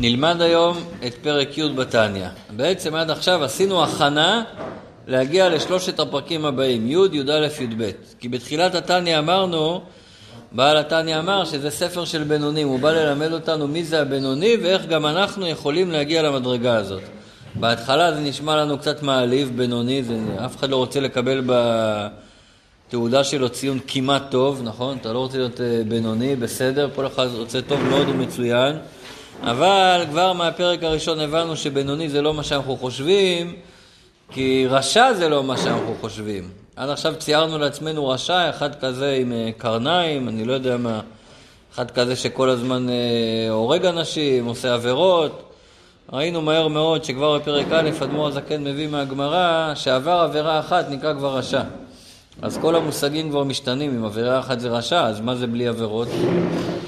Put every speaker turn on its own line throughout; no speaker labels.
נלמד היום את פרק י' בתניא. בעצם עד עכשיו עשינו הכנה להגיע לשלושת הפרקים הבאים, י', י"א, י"ב. כי בתחילת התניא אמרנו, בעל התניא אמר שזה ספר של בינונים, הוא בא ללמד אותנו מי זה הבינוני ואיך גם אנחנו יכולים להגיע למדרגה הזאת. בהתחלה זה נשמע לנו קצת מעליב, בינוני, זה, אף אחד לא רוצה לקבל בתעודה שלו ציון כמעט טוב, נכון? אתה לא רוצה להיות אה, בינוני, בסדר, כל אחד רוצה טוב מאוד ומצוין. אבל כבר מהפרק הראשון הבנו שבינוני זה לא מה שאנחנו חושבים, כי רשע זה לא מה שאנחנו חושבים. עד עכשיו ציירנו לעצמנו רשע, אחד כזה עם אה, קרניים, אני לא יודע מה, אחד כזה שכל הזמן אה, הורג אנשים, עושה עבירות. ראינו מהר מאוד שכבר בפרק א', אדמו"ר הזקן מביא מהגמרא, שעבר עבירה אחת נקרא כבר רשע. אז כל המושגים כבר משתנים, אם עבירה אחת זה רשע, אז מה זה בלי עבירות?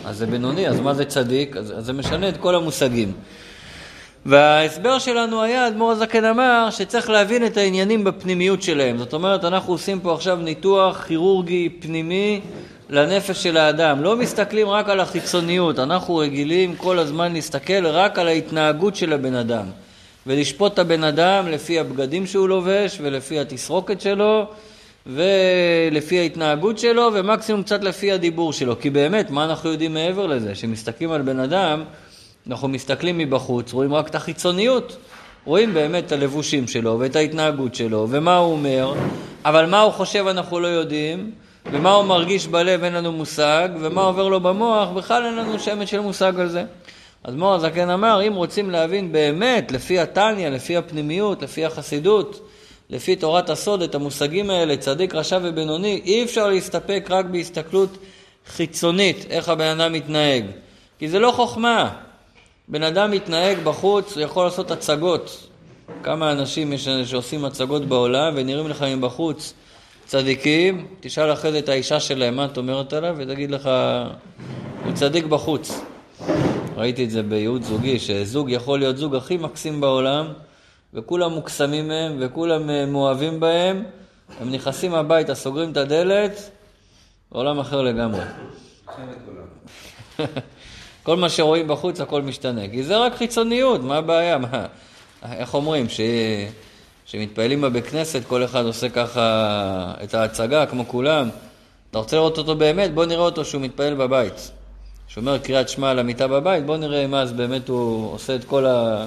אז זה בינוני, אז מה זה צדיק? אז, אז זה משנה את כל המושגים. וההסבר שלנו היה, אדמו"ר הזקן אמר, שצריך להבין את העניינים בפנימיות שלהם. זאת אומרת, אנחנו עושים פה עכשיו ניתוח כירורגי פנימי לנפש של האדם. לא מסתכלים רק על החיצוניות, אנחנו רגילים כל הזמן להסתכל רק על ההתנהגות של הבן אדם. ולשפוט את הבן אדם לפי הבגדים שהוא לובש ולפי התסרוקת שלו ולפי ההתנהגות שלו, ומקסימום קצת לפי הדיבור שלו. כי באמת, מה אנחנו יודעים מעבר לזה? כשמסתכלים על בן אדם, אנחנו מסתכלים מבחוץ, רואים רק את החיצוניות. רואים באמת את הלבושים שלו ואת ההתנהגות שלו ומה הוא אומר, אבל מה הוא חושב אנחנו לא יודעים, ומה הוא מרגיש בלב אין לנו מושג, ומה עובר לו במוח בכלל אין לנו שמץ של מושג על זה. אז מור הזקן אמר, אם רוצים להבין באמת, לפי התניא, לפי הפנימיות, לפי החסידות, לפי תורת הסוד את המושגים האלה, צדיק, רשע ובינוני, אי אפשר להסתפק רק בהסתכלות חיצונית, איך הבן אדם מתנהג. כי זה לא חוכמה. בן אדם מתנהג בחוץ, הוא יכול לעשות הצגות. כמה אנשים יש שעושים הצגות בעולם ונראים לך מבחוץ צדיקים, תשאל אחרי זה את האישה שלהם מה את אומרת עליו ותגיד לך, הוא צדיק בחוץ. ראיתי את זה בייעוד זוגי, שזוג יכול להיות זוג הכי מקסים בעולם, וכולם מוקסמים מהם, וכולם אה, מאוהבים בהם, הם נכנסים הביתה, סוגרים את הדלת, עולם אחר לגמרי. כל מה שרואים בחוץ, הכל משתנה. כי זה רק חיצוניות, מה הבעיה? מה? איך אומרים? ש... שמתפעלים בבית כנסת, כל אחד עושה ככה את ההצגה, כמו כולם. אתה רוצה לראות אותו באמת? בוא נראה אותו שהוא מתפעל בבית. שאומר קריאת שמע על המיטה בבית, בוא נראה אם אז באמת הוא עושה את כל ה...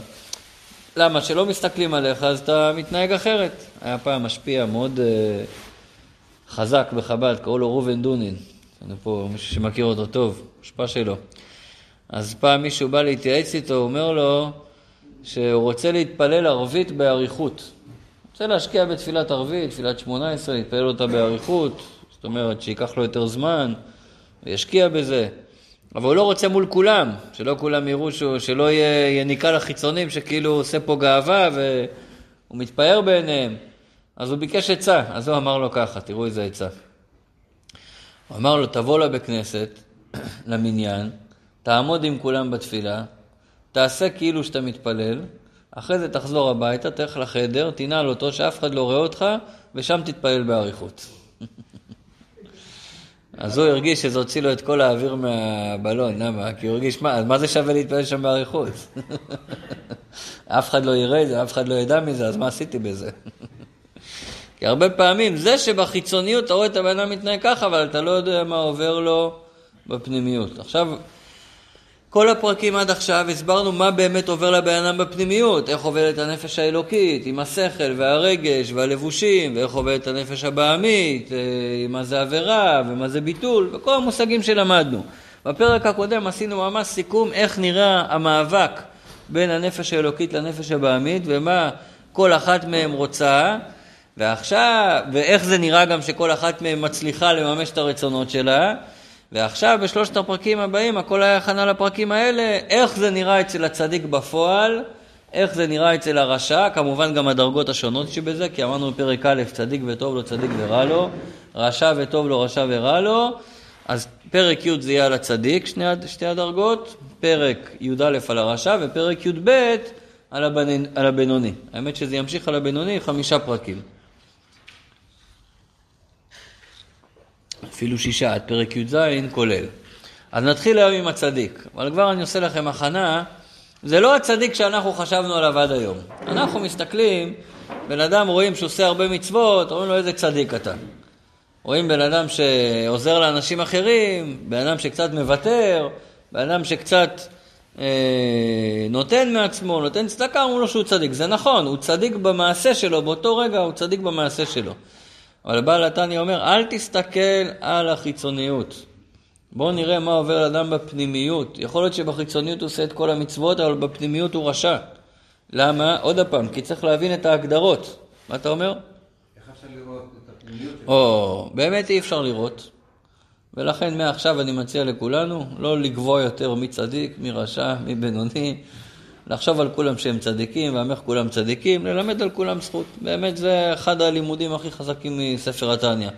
למה? שלא מסתכלים עליך, אז אתה מתנהג אחרת. היה פעם משפיע מאוד uh, חזק בחב"ד, קראו לו ראובן דונין. אני פה מישהו שמכיר אותו טוב, השפעה שלו. אז פעם מישהו בא להתייעץ איתו, הוא אומר לו שהוא רוצה להתפלל ערבית באריכות. רוצה להשקיע בתפילת ערבית, תפילת שמונה עשרה, להתפלל אותה באריכות, זאת אומרת שייקח לו יותר זמן, וישקיע בזה. אבל הוא לא רוצה מול כולם, שלא כולם יראו שהוא, שלא יהיה יניקה לחיצונים שכאילו הוא עושה פה גאווה והוא מתפאר בעיניהם. אז הוא ביקש עצה, אז הוא אמר לו ככה, תראו איזה עצה. הוא אמר לו, תבוא לבית כנסת, למניין, תעמוד עם כולם בתפילה, תעשה כאילו שאתה מתפלל, אחרי זה תחזור הביתה, תלך לחדר, תנעל אותו, שאף אחד לא רואה אותך, ושם תתפלל באריכות. אז הוא הרגיש שזה הוציא לו את כל האוויר מהבלון, למה? כי הוא הרגיש, מה, מה זה שווה להתפלל שם באריכות? אף אחד לא יראה את זה, אף אחד לא ידע מזה, אז מה עשיתי בזה? כי הרבה פעמים, זה שבחיצוניות אתה רואה את הבן אדם מתנהג ככה, אבל אתה לא יודע מה עובר לו בפנימיות. עכשיו, כל הפרקים עד עכשיו הסברנו מה באמת עובר לבן אדם בפנימיות, איך עובדת הנפש האלוקית עם השכל והרגש והלבושים, ואיך עובדת הנפש הבעמית, אה, מה זה עבירה ומה זה ביטול, וכל המושגים שלמדנו. בפרק הקודם עשינו ממש סיכום איך נראה המאבק בין הנפש האלוקית לנפש הבעמית ומה כל אחת מהן רוצה, ועכשיו, ואיך זה נראה גם שכל אחת מהן מצליחה לממש את הרצונות שלה. ועכשיו בשלושת הפרקים הבאים, הכל היה הכנה לפרקים האלה, איך זה נראה אצל הצדיק בפועל, איך זה נראה אצל הרשע, כמובן גם הדרגות השונות שבזה, כי אמרנו בפרק א', צדיק וטוב לו, צדיק ורע לו, רשע וטוב לו, רשע ורע לו, אז פרק י' זה יהיה על הצדיק, שני, שתי הדרגות, פרק י"א על הרשע ופרק י"ב על, הבנ... על הבינוני. האמת שזה ימשיך על הבינוני חמישה פרקים. אפילו שישה, עד פרק י"ז כולל. אז נתחיל היום עם הצדיק, אבל כבר אני עושה לכם הכנה זה לא הצדיק שאנחנו חשבנו עליו עד היום. אנחנו מסתכלים, בן אדם רואים שהוא עושה הרבה מצוות, אומרים לו איזה צדיק אתה. רואים בן אדם שעוזר לאנשים אחרים, בן אדם שקצת מוותר, בן אדם שקצת אה, נותן מעצמו, נותן צדקה, אומרים לו שהוא צדיק. זה נכון, הוא צדיק במעשה שלו, באותו רגע הוא צדיק במעשה שלו. אבל בעל התניא אומר, אל תסתכל על החיצוניות. בואו נראה מה עובר לאדם בפנימיות. יכול להיות שבחיצוניות הוא עושה את כל המצוות, אבל בפנימיות הוא רשע. למה? עוד פעם, כי צריך להבין את ההגדרות. מה אתה אומר?
איך אפשר לראות את הפנימיות?
או, באמת אי אפשר לראות. ולכן מעכשיו אני מציע לכולנו לא לקבוע יותר מי צדיק, מי רשע, מי בינוני, לחשוב על כולם שהם צדיקים, ואמר כולם צדיקים, ללמד על כולם זכות. באמת זה אחד הלימודים הכי חזקים מספר התניא.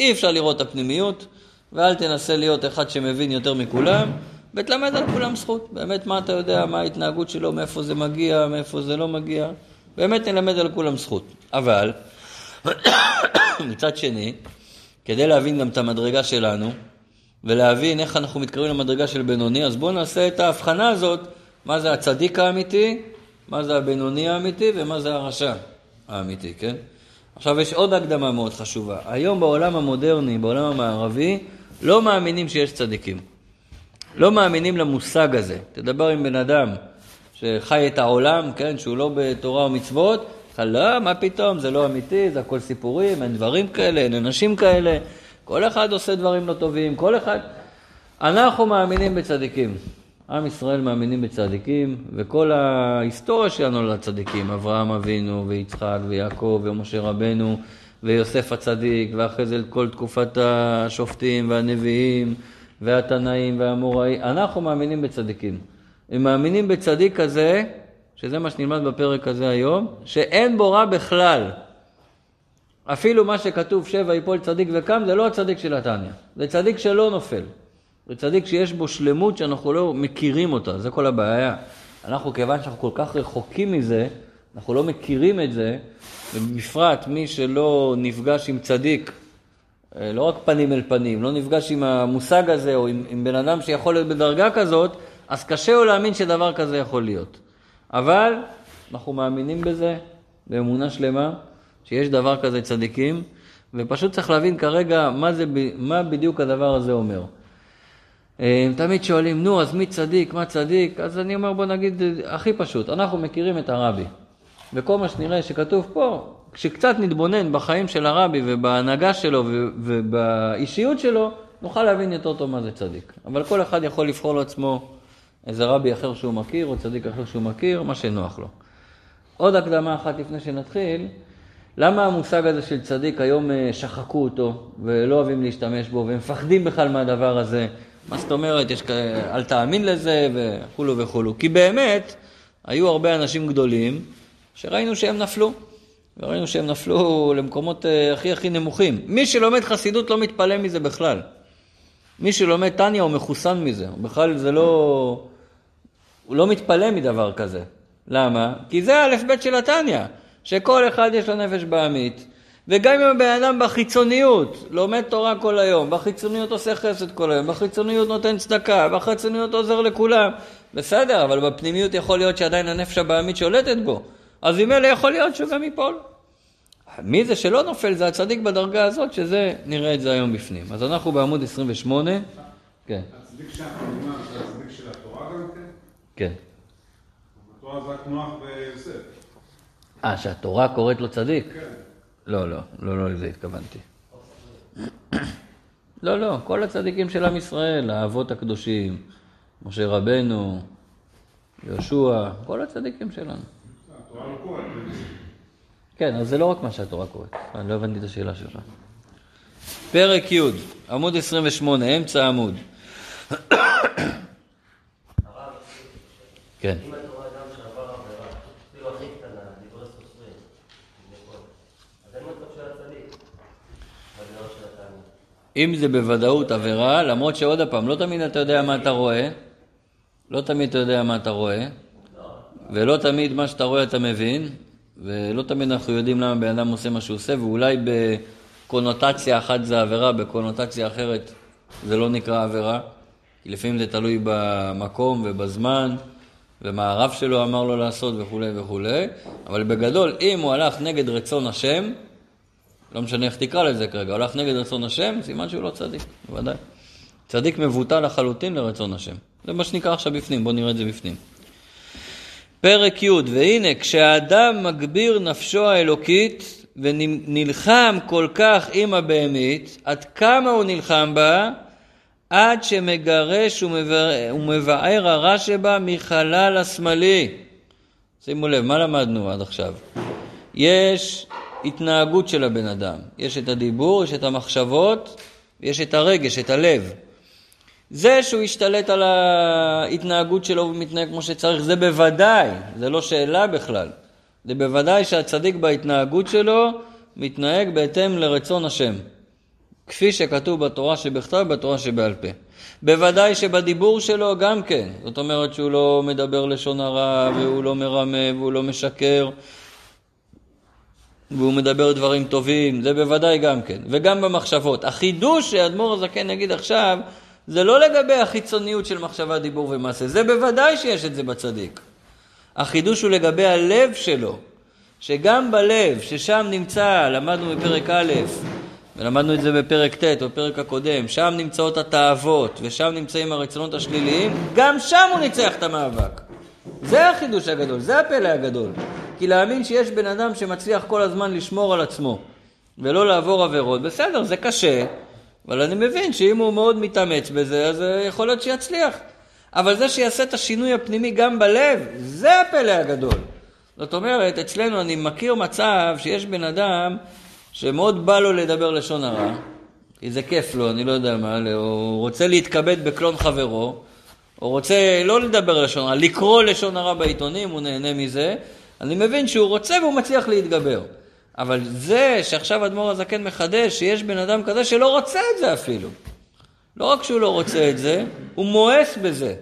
אי אפשר לראות את הפנימיות, ואל תנסה להיות אחד שמבין יותר מכולם, ותלמד על כולם זכות. באמת, מה אתה יודע, מה ההתנהגות שלו, מאיפה זה מגיע, מאיפה זה לא מגיע. באמת נלמד על כולם זכות. אבל, מצד שני, כדי להבין גם את המדרגה שלנו, ולהבין איך אנחנו מתקרבים למדרגה של בינוני, אז בואו נעשה את ההבחנה הזאת, מה זה הצדיק האמיתי, מה זה הבינוני האמיתי ומה זה הרשע האמיתי, כן? עכשיו יש עוד הקדמה מאוד חשובה. היום בעולם המודרני, בעולם המערבי, לא מאמינים שיש צדיקים. לא מאמינים למושג הזה. תדבר עם בן אדם שחי את העולם, כן, שהוא לא בתורה ומצוות, לא, מה פתאום, זה לא אמיתי, זה הכל סיפורים, אין דברים כאלה, אין אנשים כאלה. כל אחד עושה דברים לא טובים, כל אחד... אנחנו מאמינים בצדיקים. עם ישראל מאמינים בצדיקים, וכל ההיסטוריה שלנו על הצדיקים, אברהם אבינו, ויצחק, ויעקב, ומשה רבנו, ויוסף הצדיק, ואחרי זה כל תקופת השופטים והנביאים, והתנאים והאמוראים, אנחנו מאמינים בצדיקים. הם מאמינים בצדיק כזה, שזה מה שנלמד בפרק הזה היום, שאין בו רע בכלל. אפילו מה שכתוב שבע יפול צדיק וקם, זה לא הצדיק של התניא, זה צדיק שלא נופל. זה צדיק שיש בו שלמות שאנחנו לא מכירים אותה, זה כל הבעיה. אנחנו, כיוון שאנחנו כל כך רחוקים מזה, אנחנו לא מכירים את זה, ובפרט מי שלא נפגש עם צדיק, אה, לא רק פנים אל פנים, לא נפגש עם המושג הזה, או עם, עם בן אדם שיכול להיות בדרגה כזאת, אז קשה לו להאמין שדבר כזה יכול להיות. אבל אנחנו מאמינים בזה באמונה שלמה, שיש דבר כזה צדיקים, ופשוט צריך להבין כרגע מה, זה, מה בדיוק הדבר הזה אומר. אה, הם תמיד שואלים, נו, אז מי צדיק, מה צדיק? אז אני אומר, בוא נגיד, הכי פשוט, אנחנו מכירים את הרבי. וכל מה שנראה שכתוב פה, כשקצת נתבונן בחיים של הרבי ובהנהגה שלו ובאישיות שלו, נוכל להבין יותר טוב מה זה צדיק. אבל כל אחד יכול לבחור לעצמו איזה רבי אחר שהוא מכיר, או צדיק אחר שהוא מכיר, מה שנוח לו. עוד הקדמה אחת לפני שנתחיל, למה המושג הזה של צדיק היום אה, שחקו אותו ולא אוהבים להשתמש בו ומפחדים בכלל מהדבר הזה? מה זאת אומרת, יש, אל תאמין לזה וכולו וכולו. כי באמת, היו הרבה אנשים גדולים שראינו שהם נפלו. וראינו שהם נפלו למקומות אה, הכי הכי נמוכים. מי שלומד חסידות לא מתפלא מזה בכלל. מי שלומד טניה הוא מחוסן מזה. בכלל זה לא... הוא לא מתפלא מדבר כזה. למה? כי זה האלף בית של התניא, שכל אחד יש לו נפש בעמית, וגם אם הבן אדם בחיצוניות לומד תורה כל היום, בחיצוניות עושה חסד כל היום, בחיצוניות נותן צדקה, בחיצוניות עוזר לכולם, בסדר, אבל בפנימיות יכול להיות שעדיין הנפש הבעמית שולטת בו, אז אלה יכול להיות שהוא גם ייפול. מי זה שלא נופל זה הצדיק בדרגה הזאת, שזה, נראה את זה היום בפנים. אז אנחנו בעמוד 28. כן.
הצדיק אומרים, זה הצדיק של התורה גם כן?
כן.
התורה זה רק נוח ויוסף.
אה, שהתורה קוראת לו צדיק?
כן.
לא, לא, לא, לא לזה התכוונתי. לא, לא, כל הצדיקים של עם ישראל, האבות הקדושים, משה רבנו, יהושע, כל הצדיקים שלנו. כן, אז זה לא רק מה שהתורה קוראת. אני לא הבנתי את השאלה שלך. פרק י', עמוד 28, אמצע העמוד. כן.
אם התורה אדם שעבר עבירה, אפילו הכי קטנה, דברי סופרים, כביכול, אז אין מצב של הצדיק, בגלל של התניא.
אם זה בוודאות עבירה, למרות שעוד פעם, לא תמיד אתה יודע מה אתה רואה, לא תמיד אתה יודע מה אתה רואה, ולא תמיד מה שאתה רואה אתה מבין, ולא תמיד אנחנו יודעים למה בן אדם עושה מה שהוא עושה, ואולי בקונוטציה אחת זה עבירה, בקונוטציה אחרת זה לא נקרא עבירה, כי לפעמים זה תלוי במקום ובזמן ומה הרב שלו אמר לו לעשות וכולי וכולי, אבל בגדול, אם הוא הלך נגד רצון השם, לא משנה איך תקרא לזה כרגע, הלך נגד רצון השם, סימן שהוא לא צדיק, בוודאי. צדיק מבוטל לחלוטין לרצון השם. זה מה שנקרא עכשיו בפנים, בואו נראה את זה בפנים. פרק י' והנה כשהאדם מגביר נפשו האלוקית ונלחם כל כך עם הבהמית, עד כמה הוא נלחם בה? עד שמגרש ומבער הרע שבה מחלל השמאלי. שימו לב, מה למדנו עד עכשיו? יש התנהגות של הבן אדם, יש את הדיבור, יש את המחשבות, יש את הרגש, את הלב. זה שהוא ישתלט על ההתנהגות שלו ומתנהג כמו שצריך, זה בוודאי, זה לא שאלה בכלל. זה בוודאי שהצדיק בהתנהגות שלו מתנהג בהתאם לרצון השם. כפי שכתוב בתורה שבכתב, בתורה שבעל פה. בוודאי שבדיבור שלו גם כן, זאת אומרת שהוא לא מדבר לשון הרע, והוא לא מרמה, והוא לא משקר, והוא מדבר דברים טובים, זה בוודאי גם כן. וגם במחשבות. החידוש שאדמו"ר הזקן יגיד עכשיו, זה לא לגבי החיצוניות של מחשבה, דיבור ומעשה, זה בוודאי שיש את זה בצדיק. החידוש הוא לגבי הלב שלו, שגם בלב, ששם נמצא, למדנו בפרק א', ולמדנו את זה בפרק ט', בפרק הקודם, שם נמצאות התאוות ושם נמצאים הרצונות השליליים, גם שם הוא ניצח את המאבק. זה החידוש הגדול, זה הפלא הגדול. כי להאמין שיש בן אדם שמצליח כל הזמן לשמור על עצמו ולא לעבור עבירות, בסדר, זה קשה, אבל אני מבין שאם הוא מאוד מתאמץ בזה, אז יכול להיות שיצליח. אבל זה שיעשה את השינוי הפנימי גם בלב, זה הפלא הגדול. זאת אומרת, אצלנו אני מכיר מצב שיש בן אדם שמאוד בא לו לדבר לשון הרע, כי זה כיף לו, אני לא יודע מה, הוא רוצה להתכבד בקלון חברו, הוא רוצה לא לדבר לשון הרע, לקרוא לשון הרע בעיתונים, הוא נהנה מזה. אני מבין שהוא רוצה והוא מצליח להתגבר. אבל זה שעכשיו אדמו"ר הזקן מחדש, שיש בן אדם כזה שלא רוצה את זה אפילו. לא רק שהוא לא רוצה את זה, הוא מואס בזה.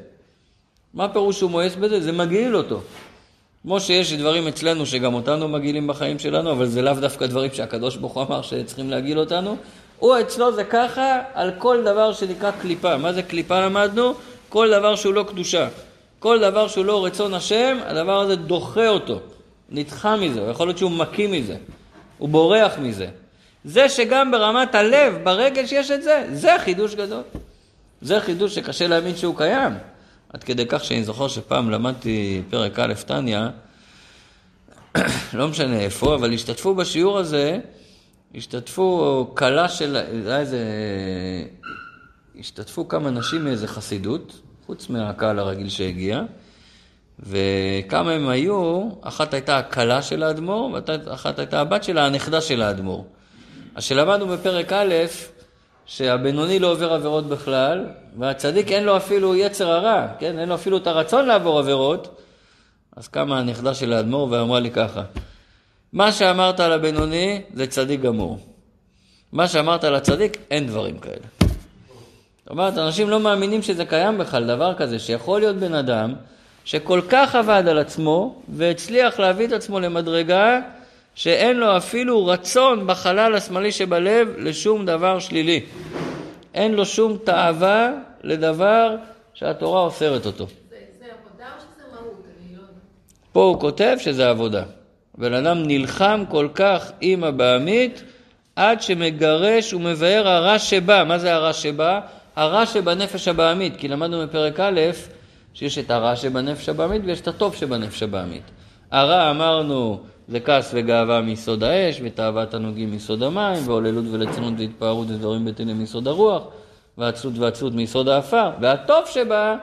מה פירוש שהוא מואס בזה? זה מגעיל אותו. כמו שיש דברים אצלנו שגם אותנו מגעילים בחיים שלנו, אבל זה לאו דווקא דברים שהקדוש ברוך הוא אמר שצריכים להגעיל אותנו. הוא אצלו זה ככה על כל דבר שנקרא קליפה. מה זה קליפה למדנו? כל דבר שהוא לא קדושה. כל דבר שהוא לא רצון השם, הדבר הזה דוחה אותו. נדחה מזה, יכול להיות שהוא מקיא מזה. הוא בורח מזה. זה שגם ברמת הלב, ברגל שיש את זה, זה חידוש גדול. זה חידוש שקשה להאמין שהוא קיים. עד כדי כך שאני זוכר שפעם למדתי פרק א' טניה, לא משנה איפה, אבל השתתפו בשיעור הזה, השתתפו כלה של, זה היה איזה, השתתפו כמה נשים מאיזה חסידות, חוץ מהקהל הרגיל שהגיע, וכמה הם היו, אחת הייתה הכלה של האדמו"ר, ואחת הייתה הבת שלה, הנכדה של האדמו"ר. אז שלמדנו בפרק א', שהבינוני לא עובר עבירות בכלל, והצדיק אין לו אפילו יצר הרע, כן? אין לו אפילו את הרצון לעבור עבירות, אז קמה הנכדה של האדמו"ר ואמרה לי ככה, מה שאמרת על הבינוני זה צדיק גמור. מה שאמרת על הצדיק, אין דברים כאלה. זאת אומרת, אנשים לא מאמינים שזה קיים בכלל, דבר כזה, שיכול להיות בן אדם שכל כך עבד על עצמו והצליח להביא את עצמו למדרגה שאין לו אפילו רצון בחלל השמאלי שבלב לשום דבר שלילי. אין לו שום תאווה לדבר שהתורה אוסרת אותו.
זה, זה עבודה או שזה מהות? אני לא.
פה הוא כותב שזה עבודה. בן אדם נלחם כל כך עם הבעמית עד שמגרש ומבאר הרע שבא. מה זה הרע שבא? הרע שבנפש הבעמית, כי למדנו בפרק א' שיש את הרע שבנפש הבעמית ויש את הטוב שבנפש הבעמית. הרע אמרנו זה כעס וגאווה מיסוד האש, ותאוות תנוגים מיסוד המים, והוללות וליצנות והתפארות ודברים בטלים מיסוד הרוח, ועצלות ועצלות מיסוד האפר. והטוב שבה,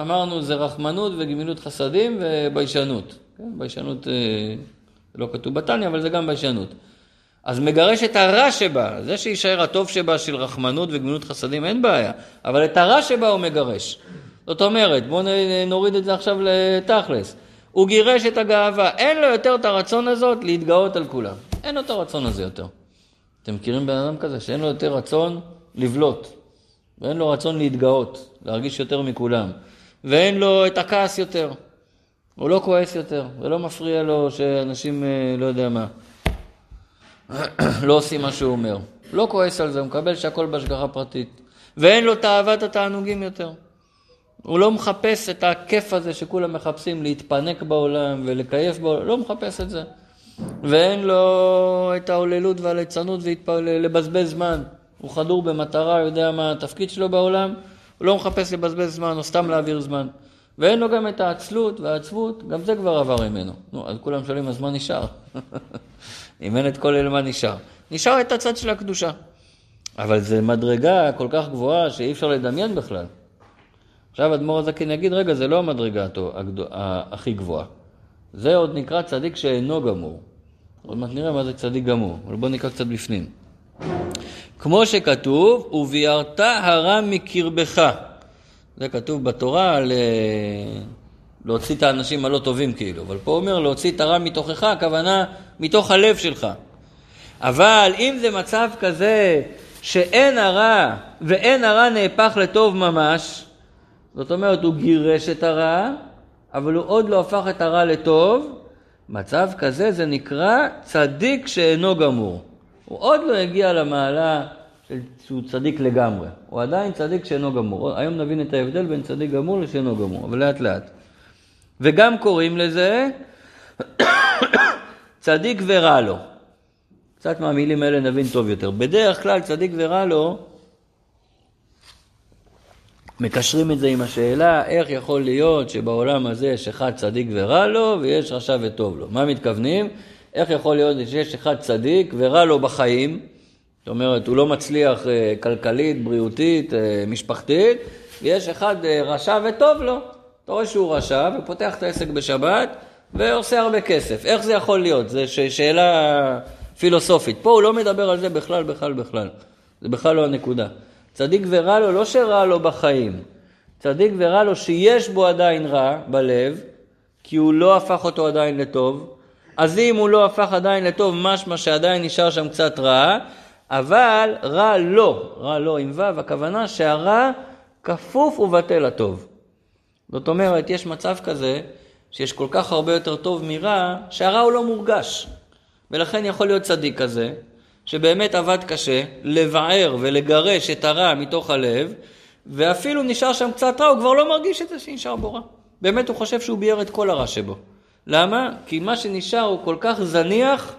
אמרנו, זה רחמנות וגמילות חסדים וביישנות. כן, ביישנות, אה, לא כתוב בתניא, אבל זה גם ביישנות. אז מגרש את הרע שבה, זה שיישאר הטוב שבה של רחמנות וגמילות חסדים, אין בעיה, אבל את הרע שבה הוא מגרש. זאת אומרת, בואו נוריד את זה עכשיו לתכלס. הוא גירש את הגאווה, אין לו יותר את הרצון הזאת להתגאות על כולם. אין לו את הרצון הזה יותר. אתם מכירים בן אדם כזה שאין לו יותר רצון לבלוט, ואין לו רצון להתגאות, להרגיש יותר מכולם, ואין לו את הכעס יותר. הוא לא כועס יותר, ולא מפריע לו שאנשים, אה, לא יודע מה, לא עושים מה שהוא אומר. לא כועס על זה, הוא מקבל שהכל בהשגחה פרטית. ואין לו תאוות התענוגים יותר. הוא לא מחפש את הכיף הזה שכולם מחפשים, להתפנק בעולם ולקייף בעולם, לא מחפש את זה. ואין לו את ההוללות והליצנות ולבזבז זמן. הוא חדור במטרה, יודע מה התפקיד שלו בעולם, הוא לא מחפש לבזבז זמן או סתם להעביר זמן. ואין לו גם את העצלות והעצבות, גם זה כבר עבר ממנו. נו, אז כולם שואלים, אז מה נשאר? אם אין את כל אלה, מה נשאר? נשאר את הצד של הקדושה. אבל זו מדרגה כל כך גבוהה שאי אפשר לדמיין בכלל. עכשיו אדמו"ר הזקן יגיד, רגע, זה לא המדרגה הכי גבוהה. זה עוד נקרא צדיק שאינו גמור. עוד מעט נראה מה זה צדיק גמור, אבל בואו נקרא קצת בפנים. כמו שכתוב, וביארת הרע מקרבך. זה כתוב בתורה על אה, להוציא את האנשים הלא טובים כאילו, אבל פה הוא אומר להוציא את הרע מתוכך, הכוונה מתוך הלב שלך. אבל אם זה מצב כזה שאין הרע ואין הרע נהפך לטוב ממש, זאת אומרת הוא גירש את הרע, אבל הוא עוד לא הפך את הרע לטוב, מצב כזה זה נקרא צדיק שאינו גמור. הוא עוד לא הגיע למעלה של שהוא צדיק לגמרי, הוא עדיין צדיק שאינו גמור. היום נבין את ההבדל בין צדיק גמור לשאינו גמור, אבל לאט לאט. וגם קוראים לזה צדיק ורע לו. קצת מהמילים האלה נבין טוב יותר. בדרך כלל צדיק ורע לו, מקשרים את זה עם השאלה איך יכול להיות שבעולם הזה יש אחד צדיק ורע לו ויש רשע וטוב לו. מה מתכוונים? איך יכול להיות שיש אחד צדיק ורע לו בחיים? זאת אומרת, הוא לא מצליח אה, כלכלית, בריאותית, אה, משפחתית, ויש אחד אה, רשע וטוב לו. אתה רואה שהוא רשע ופותח את העסק בשבת ועושה הרבה כסף. איך זה יכול להיות? זו שאלה פילוסופית. פה הוא לא מדבר על זה בכלל, בכלל, בכלל. זה בכלל לא הנקודה. צדיק ורע לו, לא שרע לו בחיים. צדיק ורע לו שיש בו עדיין רע בלב, כי הוא לא הפך אותו עדיין לטוב. אז אם הוא לא הפך עדיין לטוב, משמע שעדיין נשאר שם קצת רע, אבל רע לא, רע לא עם ו', הכוונה שהרע כפוף ובטל לטוב. זאת אומרת, יש מצב כזה שיש כל כך הרבה יותר טוב מרע, שהרע הוא לא מורגש. ולכן יכול להיות צדיק כזה, שבאמת עבד קשה, לבער ולגרש את הרע מתוך הלב, ואפילו נשאר שם קצת רע, הוא כבר לא מרגיש את זה שנשאר בו רע. באמת הוא חושב שהוא ביער את כל הרע שבו. למה? כי מה שנשאר הוא כל כך זניח,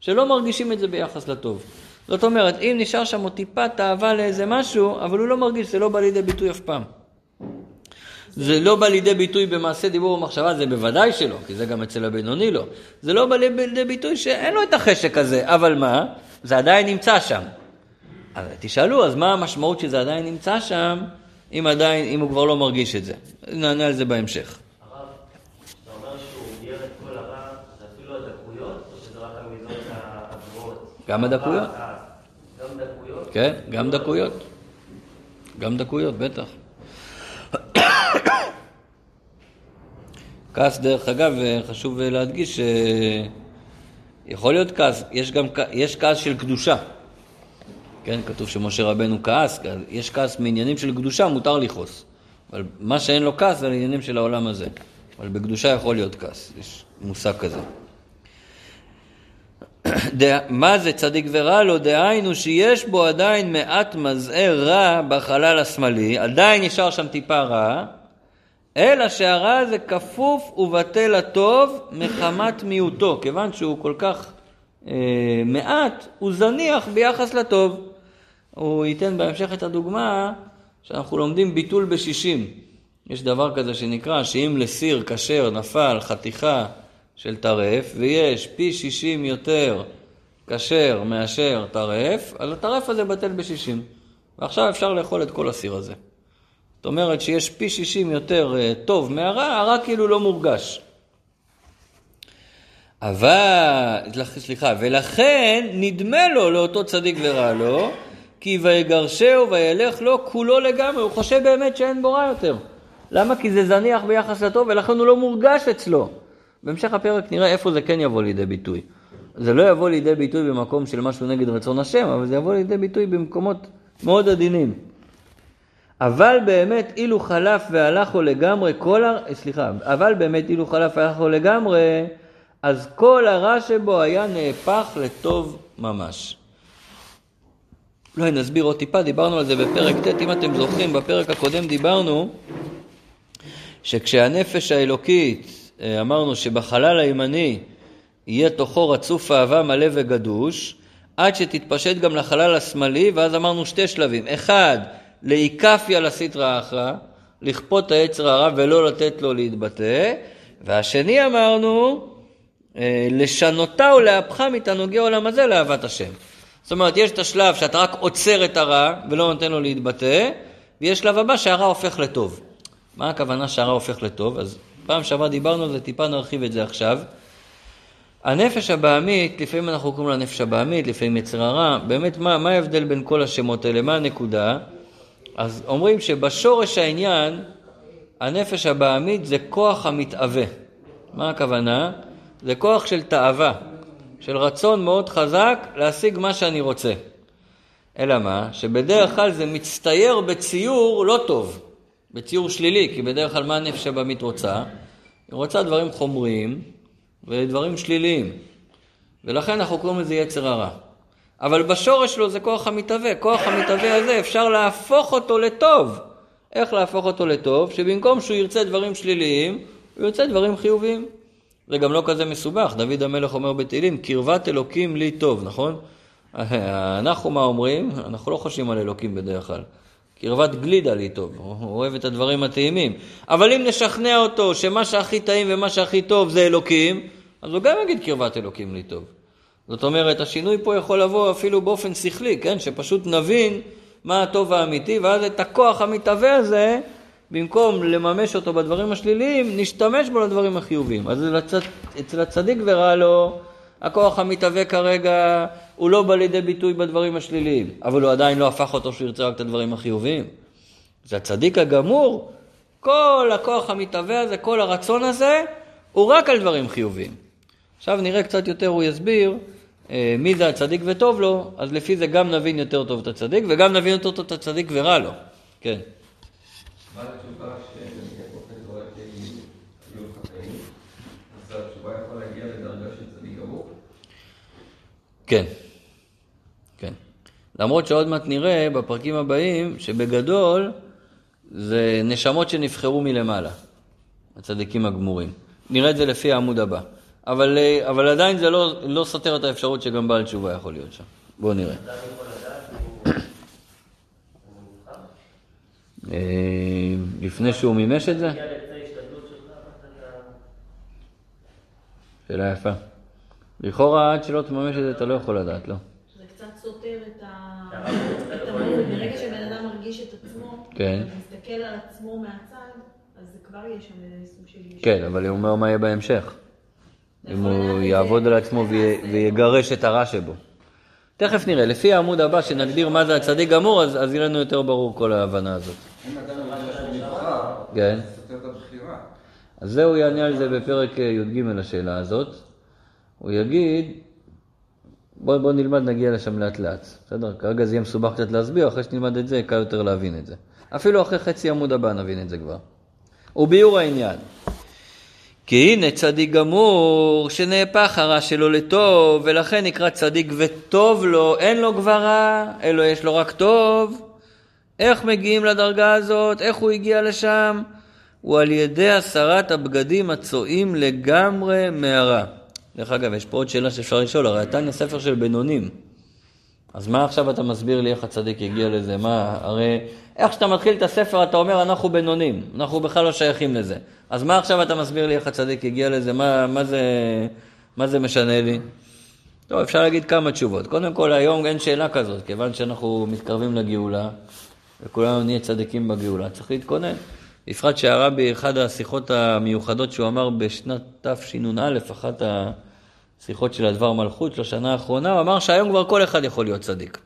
שלא מרגישים את זה ביחס לטוב. זאת אומרת, אם נשאר שם עוד טיפה תאווה לאיזה משהו, אבל הוא לא מרגיש, זה לא בא לידי ביטוי אף פעם. זה לא בא לידי ביטוי במעשה דיבור ומחשבה, זה בוודאי שלא, כי זה גם אצל הבינוני לא. זה לא בא לידי ביטוי שאין לו את החשק הזה, אבל מה? זה עדיין נמצא שם. אז תשאלו, אז מה המשמעות שזה עדיין נמצא שם, אם עדיין, אם הוא כבר לא מרגיש את זה? נענה על זה בהמשך.
אפילו הדקויות?
גם הדקויות.
גם דקויות?
כן, גם דקויות. גם דקויות, בטח. כעס, דרך אגב, חשוב להדגיש שיכול להיות כעס, יש גם יש כעס של קדושה. כן, כתוב שמשה רבנו כעס, יש כעס מעניינים של קדושה, מותר לכעוס. אבל מה שאין לו כעס זה על של העולם הזה. אבל בקדושה יכול להיות כעס, יש מושג כזה. מה זה צדיק ורע לו? דהיינו שיש בו עדיין מעט מזער רע בחלל השמאלי, עדיין נשאר שם טיפה רע, אלא שהרע הזה כפוף ובטל לטוב מחמת מיעוטו, כיוון שהוא כל כך אה, מעט, הוא זניח ביחס לטוב. הוא ייתן בהמשך את הדוגמה שאנחנו לומדים ביטול בשישים. יש דבר כזה שנקרא שאם לסיר כשר נפל חתיכה של טרף, ויש פי שישים יותר כשר מאשר טרף, אז הטרף הזה בטל בשישים. ועכשיו אפשר לאכול את כל הסיר הזה. זאת אומרת שיש פי שישים יותר uh, טוב מהרע, הרע כאילו לא מורגש. אבל, סליחה, ולכן נדמה לו לאותו צדיק ורע לו, כי ויגרשהו וילך לו כולו לגמרי, הוא חושב באמת שאין בו רע יותר. למה? כי זה זניח ביחס לטוב ולכן הוא לא מורגש אצלו. בהמשך הפרק נראה איפה זה כן יבוא לידי ביטוי. זה לא יבוא לידי ביטוי במקום של משהו נגד רצון השם, אבל זה יבוא לידי ביטוי במקומות מאוד עדינים. אבל באמת אילו חלף והלכו לגמרי כל ה... סליחה, אבל באמת אילו חלף והלכו לגמרי, אז כל הרע שבו היה נהפך לטוב ממש. אולי נסביר עוד טיפה, דיברנו על זה בפרק ט', אם אתם זוכרים, בפרק הקודם דיברנו שכשהנפש האלוקית, אה, אמרנו שבחלל הימני יהיה תוכו רצוף אהבה מלא וגדוש, עד שתתפשט גם לחלל השמאלי, ואז אמרנו שתי שלבים. אחד, לאיקפיה לסטרא אחרא, לכפות היצר הרע ולא לתת לו להתבטא, והשני אמרנו, אה, לשנותה ולהפכה מתענוגי העולם הזה לאהבת השם. זאת אומרת, יש את השלב שאתה רק עוצר את הרע ולא נותן לו להתבטא, ויש שלב הבא שהרע הופך לטוב. מה הכוונה שהרע הופך לטוב? אז פעם שעברה דיברנו על זה, טיפה נרחיב את זה עכשיו. הנפש הבעמית, לפעמים אנחנו קוראים לה נפש הבעמית, לפעמים יצר הרע, באמת מה, מה ההבדל בין כל השמות האלה, מה הנקודה? אז אומרים שבשורש העניין, הנפש הבעמית זה כוח המתאווה. מה הכוונה? זה כוח של תאווה, של רצון מאוד חזק להשיג מה שאני רוצה. אלא מה? שבדרך כלל זה מצטייר בציור לא טוב, בציור שלילי, כי בדרך כלל מה הנפש הבעמית רוצה? היא רוצה דברים חומריים ודברים שליליים. ולכן אנחנו קוראים לזה יצר הרע. אבל בשורש שלו זה כוח המתהווה. כוח המתהווה הזה אפשר להפוך אותו לטוב. איך להפוך אותו לטוב? שבמקום שהוא ירצה דברים שליליים, הוא ירצה דברים חיוביים. זה גם לא כזה מסובך, דוד המלך אומר בתהילים, קרבת אלוקים לי טוב, נכון? אנחנו מה אומרים? אנחנו לא חושבים על אלוקים בדרך כלל. קרבת גלידה לי טוב, הוא אוהב את הדברים הטעימים. אבל אם נשכנע אותו שמה שהכי טעים ומה שהכי טוב זה אלוקים, אז הוא גם יגיד קרבת אלוקים לי טוב. זאת אומרת, השינוי פה יכול לבוא אפילו באופן שכלי, כן? שפשוט נבין מה הטוב האמיתי, ואז את הכוח המתהווה הזה, במקום לממש אותו בדברים השליליים, נשתמש בו לדברים החיוביים. אז לצד, אצל הצדיק ורע לו, הכוח המתהווה כרגע הוא לא בא לידי ביטוי בדברים השליליים, אבל הוא עדיין לא הפך אותו שהוא ירצה רק את הדברים החיוביים. זה הצדיק הגמור, כל הכוח המתהווה הזה, כל הרצון הזה, הוא רק על דברים חיוביים. עכשיו נראה קצת יותר, הוא יסביר מי זה הצדיק וטוב לו, אז לפי זה גם נבין יותר טוב את הצדיק, וגם נבין יותר טוב את הצדיק ורע לו. כן. כן, כן. למרות שעוד מעט נראה בפרקים הבאים שבגדול זה נשמות שנבחרו מלמעלה, הצדיקים הגמורים. נראה את זה לפי העמוד הבא. אבל, אה, אבל עדיין זה לא, לא סותר את האפשרות שגם בעל תשובה יכול להיות שם. בואו נראה. אה, לפני שהוא מימש את זה? שאלה יפה. לכאורה עד שלא תממש את זה אתה לא יכול לדעת, לא?
זה קצת סותר את ה-. ברגע שבן אדם מרגיש את עצמו,
כן.
ומסתכל על עצמו מהצד, אז זה כבר יש שם איזה סוג של...
כן, אבל הוא אומר מה יהיה בהמשך. אם הוא יעבוד על עצמו ויה-
במעשה.
ויגרש את הרע שבו. תכף נראה, לפי העמוד הבא שנגדיר מה זה הצדיק גמור, אז, אז יהיה לנו יותר ברור כל ההבנה הזאת.
אם אדם יודע שהוא נבחר,
כן.
זה סותר את הבחירה.
אז זה הוא יענה על זה בפרק אה, י"ג השאלה הזאת. הוא יגיד, בוא, בוא נלמד, נגיע לשם לאט לאט. בסדר? כרגע זה יהיה מסובך קצת להסביר, אחרי שנלמד את זה, קל יותר להבין את זה. אפילו אחרי חצי עמוד הבא נבין את זה כבר. וביאור העניין. כי הנה צדיק גמור, שנהפך הרע שלו לטוב, ולכן נקרא צדיק וטוב לו, אין לו כבר רע, אלא יש לו רק טוב. איך מגיעים לדרגה הזאת? איך הוא הגיע לשם? הוא על ידי הסרת הבגדים הצועים לגמרי מהרע. דרך אגב, יש פה עוד שאלה שאפשר לשאול, הרי התניא ספר של בינונים. אז מה עכשיו אתה מסביר לי איך הצדיק הגיע לזה? מה, הרי איך שאתה מתחיל את הספר אתה אומר אנחנו בינונים, אנחנו בכלל לא שייכים לזה. אז מה עכשיו אתה מסביר לי איך הצדיק הגיע לזה? מה, מה, זה, מה זה משנה לי? טוב, אפשר להגיד כמה תשובות. קודם כל, היום אין שאלה כזאת, כיוון שאנחנו מתקרבים לגאולה, וכולנו נהיה צדיקים בגאולה, צריך להתכונן. בפרט שהרבי, אחת השיחות המיוחדות שהוא אמר בשנת תשנ"א, אחת השיחות של הדבר מלכות של השנה האחרונה, הוא אמר שהיום כבר כל אחד יכול להיות צדיק.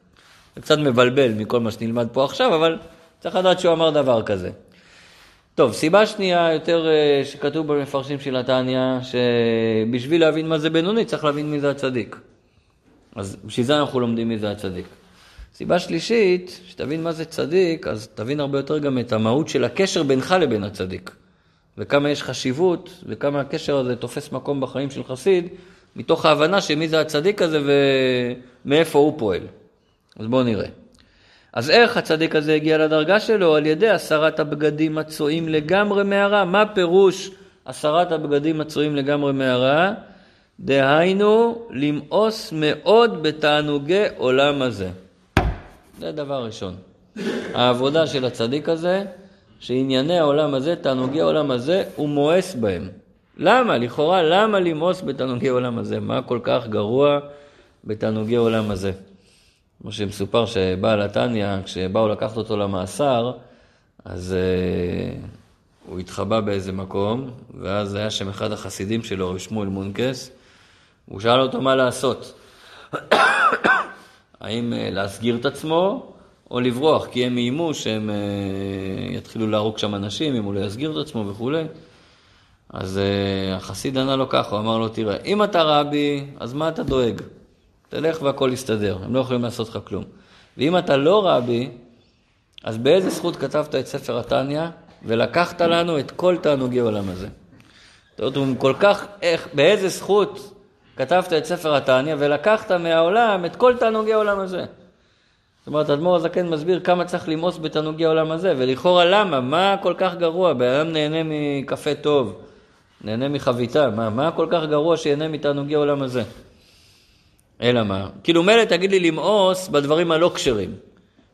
זה קצת מבלבל מכל מה שנלמד פה עכשיו, אבל צריך לדעת שהוא אמר דבר כזה. טוב, סיבה שנייה יותר אה, שכתוב במפרשים של התניא, שבשביל להבין מה זה בינוני צריך להבין מי זה הצדיק. אז בשביל זה אנחנו לומדים מי זה הצדיק. סיבה שלישית, שתבין מה זה צדיק, אז תבין הרבה יותר גם את המהות של הקשר בינך לבין הצדיק. וכמה יש חשיבות, וכמה הקשר הזה תופס מקום בחיים של חסיד, מתוך ההבנה שמי זה הצדיק הזה ומאיפה הוא פועל. אז בואו נראה. אז איך הצדיק הזה הגיע לדרגה שלו? על ידי הסרת הבגדים הצועים לגמרי מהרע. מה פירוש הסרת הבגדים הצועים לגמרי מהרע? דהיינו, למאוס מאוד בתענוגי עולם הזה. זה דבר ראשון. העבודה של הצדיק הזה, שענייני העולם הזה, תענוגי העולם הזה, הוא מואס בהם. למה? לכאורה, למה למאוס בתענוגי עולם הזה? מה כל כך גרוע בתענוגי עולם הזה? כמו שמסופר שבעל התניא, כשבאו לקחת אותו למאסר, אז uh, הוא התחבא באיזה מקום, ואז היה שם אחד החסידים שלו, רב שמואל מונקס, הוא שאל אותו מה לעשות. האם uh, להסגיר את עצמו או לברוח, כי הם איימו שהם uh, יתחילו להרוג שם אנשים אם הוא לא יסגיר את עצמו וכולי. אז uh, החסיד ענה לו ככה, הוא אמר לו, תראה, אם אתה רבי, אז מה אתה דואג? תלך והכל יסתדר, הם לא יכולים לעשות לך כלום. ואם אתה לא רבי, אז באיזה זכות כתבת את ספר התניא ולקחת לנו את כל תענוגי עולם הזה? זאת אומרת, כל כך, איך, באיזה זכות כתבת את ספר התניא ולקחת מהעולם את כל תענוגי העולם הזה? זאת אומרת, אדמו"ר הזקן מסביר כמה צריך למאוס בתענוגי העולם הזה, ולכאורה למה? מה כל כך גרוע? בן אדם נהנה מקפה טוב, נהנה מחביתה, מה, מה כל כך גרוע שיהנה מתענוגי העולם הזה? אלא מה? כאילו מילא תגיד לי למאוס בדברים הלא כשרים.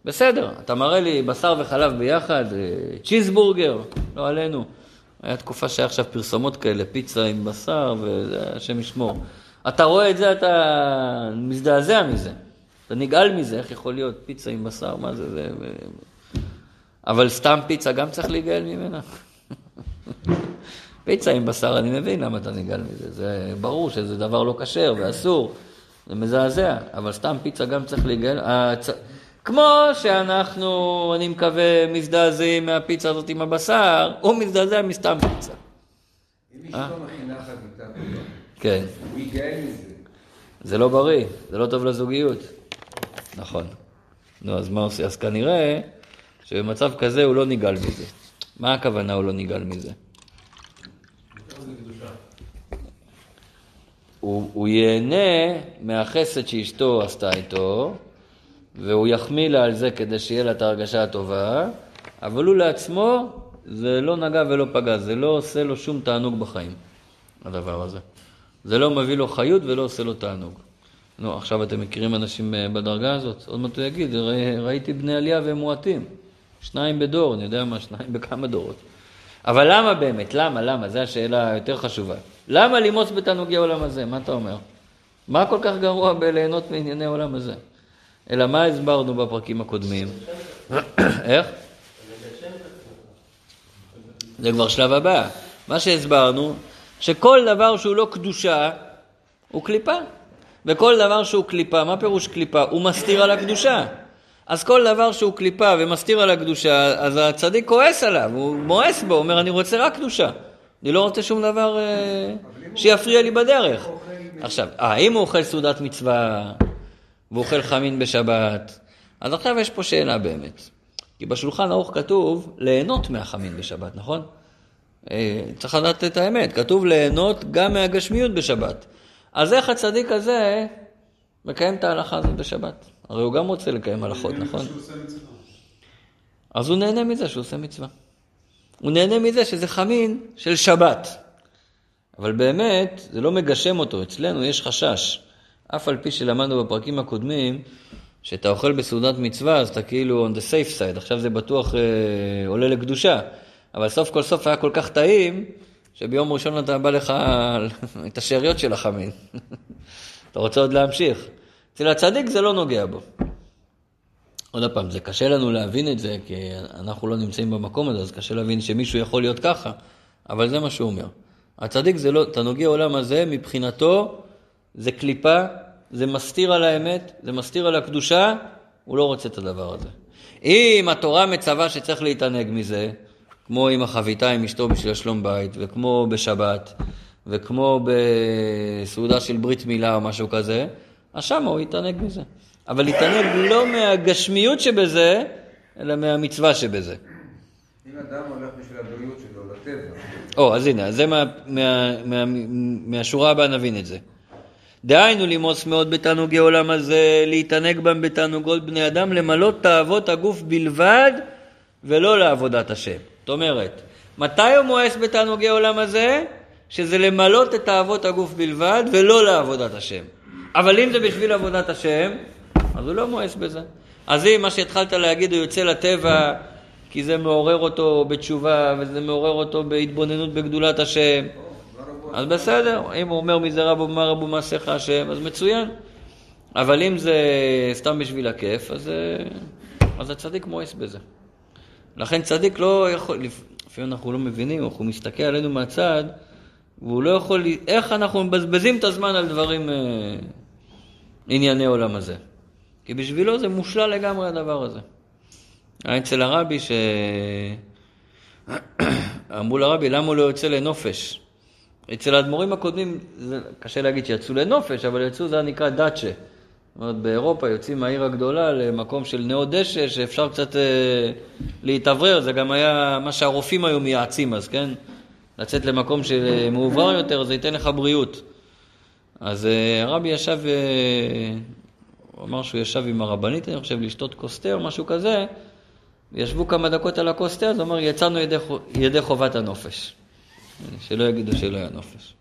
בסדר, אתה מראה לי בשר וחלב ביחד, אה, צ'יזבורגר, לא עלינו. היה תקופה שהיה עכשיו פרסומות כאלה, פיצה עם בשר, והשם ישמור. אתה רואה את זה, אתה מזדעזע מזה. אתה נגעל מזה, איך יכול להיות פיצה עם בשר, מה זה, זה... אבל סתם פיצה גם צריך להיגאל ממנה. פיצה עם בשר, אני מבין למה אתה נגעל מזה. זה ברור שזה דבר לא כשר ואסור. זה מזעזע, אבל סתם פיצה גם צריך להיגאל. הצ... כמו שאנחנו, אני מקווה, מזדעזעים מהפיצה הזאת עם הבשר, הוא מזדעזע מסתם פיצה.
אם אשתו מכינה חביתה
כן.
הוא ייגאל מזה.
זה לא בריא, זה לא טוב לזוגיות. נכון. נו, אז מה עושה? אז כנראה שבמצב כזה הוא לא נגעל מזה. מה הכוונה הוא לא נגעל מזה? הוא, הוא ייהנה מהחסד שאשתו עשתה איתו, והוא יחמיא לה על זה כדי שיהיה לה את ההרגשה הטובה, אבל הוא לעצמו, זה לא נגע ולא פגע, זה לא עושה לו שום תענוג בחיים, הדבר הזה. זה לא מביא לו חיות ולא עושה לו תענוג. נו, עכשיו אתם מכירים אנשים אה, בדרגה הזאת? עוד מעט הוא יגיד, ראיתי בני עלייה והם מועטים. שניים בדור, אני יודע מה, שניים בכמה דורות. אבל למה באמת? למה? למה? זו השאלה היותר חשובה. למה למאוס בתענוגי העולם הזה? מה אתה אומר? מה כל כך גרוע בליהנות מענייני העולם הזה? אלא מה הסברנו בפרקים הקודמים? איך? זה כבר שלב הבא. מה שהסברנו, שכל דבר שהוא לא קדושה, הוא קליפה. וכל דבר שהוא קליפה, מה פירוש קליפה? הוא מסתיר על הקדושה. אז כל דבר שהוא קליפה ומסתיר על הקדושה, אז הצדיק כועס עליו, הוא מואס בו, הוא אומר, אני רוצה רק קדושה. אני לא רוצה שום דבר אה, שיפריע לי בדרך. עכשיו, אה, אם הוא אוכל סעודת מצווה, והוא אוכל חמין בשבת, אז עכשיו יש פה שאלה באמת. כי בשולחן ערוך כתוב ליהנות מהחמין בשבת, נכון? אה, צריך לדעת את האמת, כתוב ליהנות גם מהגשמיות בשבת. אז איך הצדיק הזה מקיים את ההלכה הזאת בשבת? הרי הוא גם רוצה לקיים הלכות, נכון? אז הוא נהנה מזה שהוא עושה מצווה. הוא נהנה מזה שזה חמין של שבת. אבל באמת, זה לא מגשם אותו. אצלנו יש חשש. אף על פי שלמדנו בפרקים הקודמים, שאתה אוכל בסעודת מצווה, אז אתה כאילו on the safe side. עכשיו זה בטוח אה, עולה לקדושה. אבל סוף כל סוף היה כל כך טעים, שביום ראשון אתה בא לך את השאריות של החמין. אתה רוצה עוד להמשיך. אצל הצדיק זה לא נוגע בו. עוד פעם, זה קשה לנו להבין את זה, כי אנחנו לא נמצאים במקום הזה, אז קשה להבין שמישהו יכול להיות ככה, אבל זה מה שהוא אומר. הצדיק זה לא, תענוגי העולם הזה, מבחינתו, זה קליפה, זה מסתיר על האמת, זה מסתיר על הקדושה, הוא לא רוצה את הדבר הזה. אם התורה מצווה שצריך להתענג מזה, כמו עם החביתה עם אשתו בשביל שלום בית, וכמו בשבת, וכמו בסעודה של ברית מילה או משהו כזה, אז שמה הוא יתענג מזה. אבל יתענג לא מהגשמיות שבזה, אלא מהמצווה שבזה.
אם אדם הולך בשביל הבריאות שלו לטבע,
או, אז הנה, זה מה, מה, מה, מהשורה הבאה נבין את זה. דהיינו למאוס מאוד בתענוגי עולם הזה, להתענג בם בתענוגות בני אדם, למלות תאוות הגוף בלבד ולא לעבודת השם. זאת אומרת, מתי הוא מואס בתענוגי עולם הזה? שזה למלות את תאוות הגוף בלבד ולא לעבודת השם. אבל אם זה בשביל עבודת השם, אז הוא לא מואס בזה. אז אם מה שהתחלת להגיד, הוא יוצא לטבע כי זה מעורר אותו בתשובה וזה מעורר אותו בהתבוננות בגדולת השם, אז בסדר, אם הוא אומר מזה רבו מה רבו מעשיך השם, אז מצוין. אבל אם זה סתם בשביל הכיף, אז, אה, אז הצדיק מואס בזה. לכן צדיק לא יכול, לפעמים אנחנו לא מבינים, הוא מסתכל עלינו מהצד, והוא לא יכול, איך אנחנו מבזבזים את הזמן על דברים, אה, ענייני עולם הזה. כי בשבילו זה מושלל לגמרי הדבר הזה. היה אצל הרבי ש... אמרו לרבי, למה הוא לא יוצא לנופש? אצל האדמו"רים הקודמים, זה קשה להגיד שיצאו לנופש, אבל יצאו, זה נקרא דאצ'ה. זאת אומרת, באירופה יוצאים מהעיר הגדולה למקום של נאו דשא, שאפשר קצת אה, להתאוורר, זה גם היה מה שהרופאים היו מייעצים אז, כן? לצאת למקום של מאוברר יותר, זה ייתן לך בריאות. אז אה, הרבי ישב, אה, הוא אמר שהוא ישב עם הרבנית, אני חושב, לשתות כוס או משהו כזה, ישבו כמה דקות על הכוס תה, אז הוא אמר, יצאנו ידי, ידי חובת הנופש. שלא יגידו שלא היה נופש.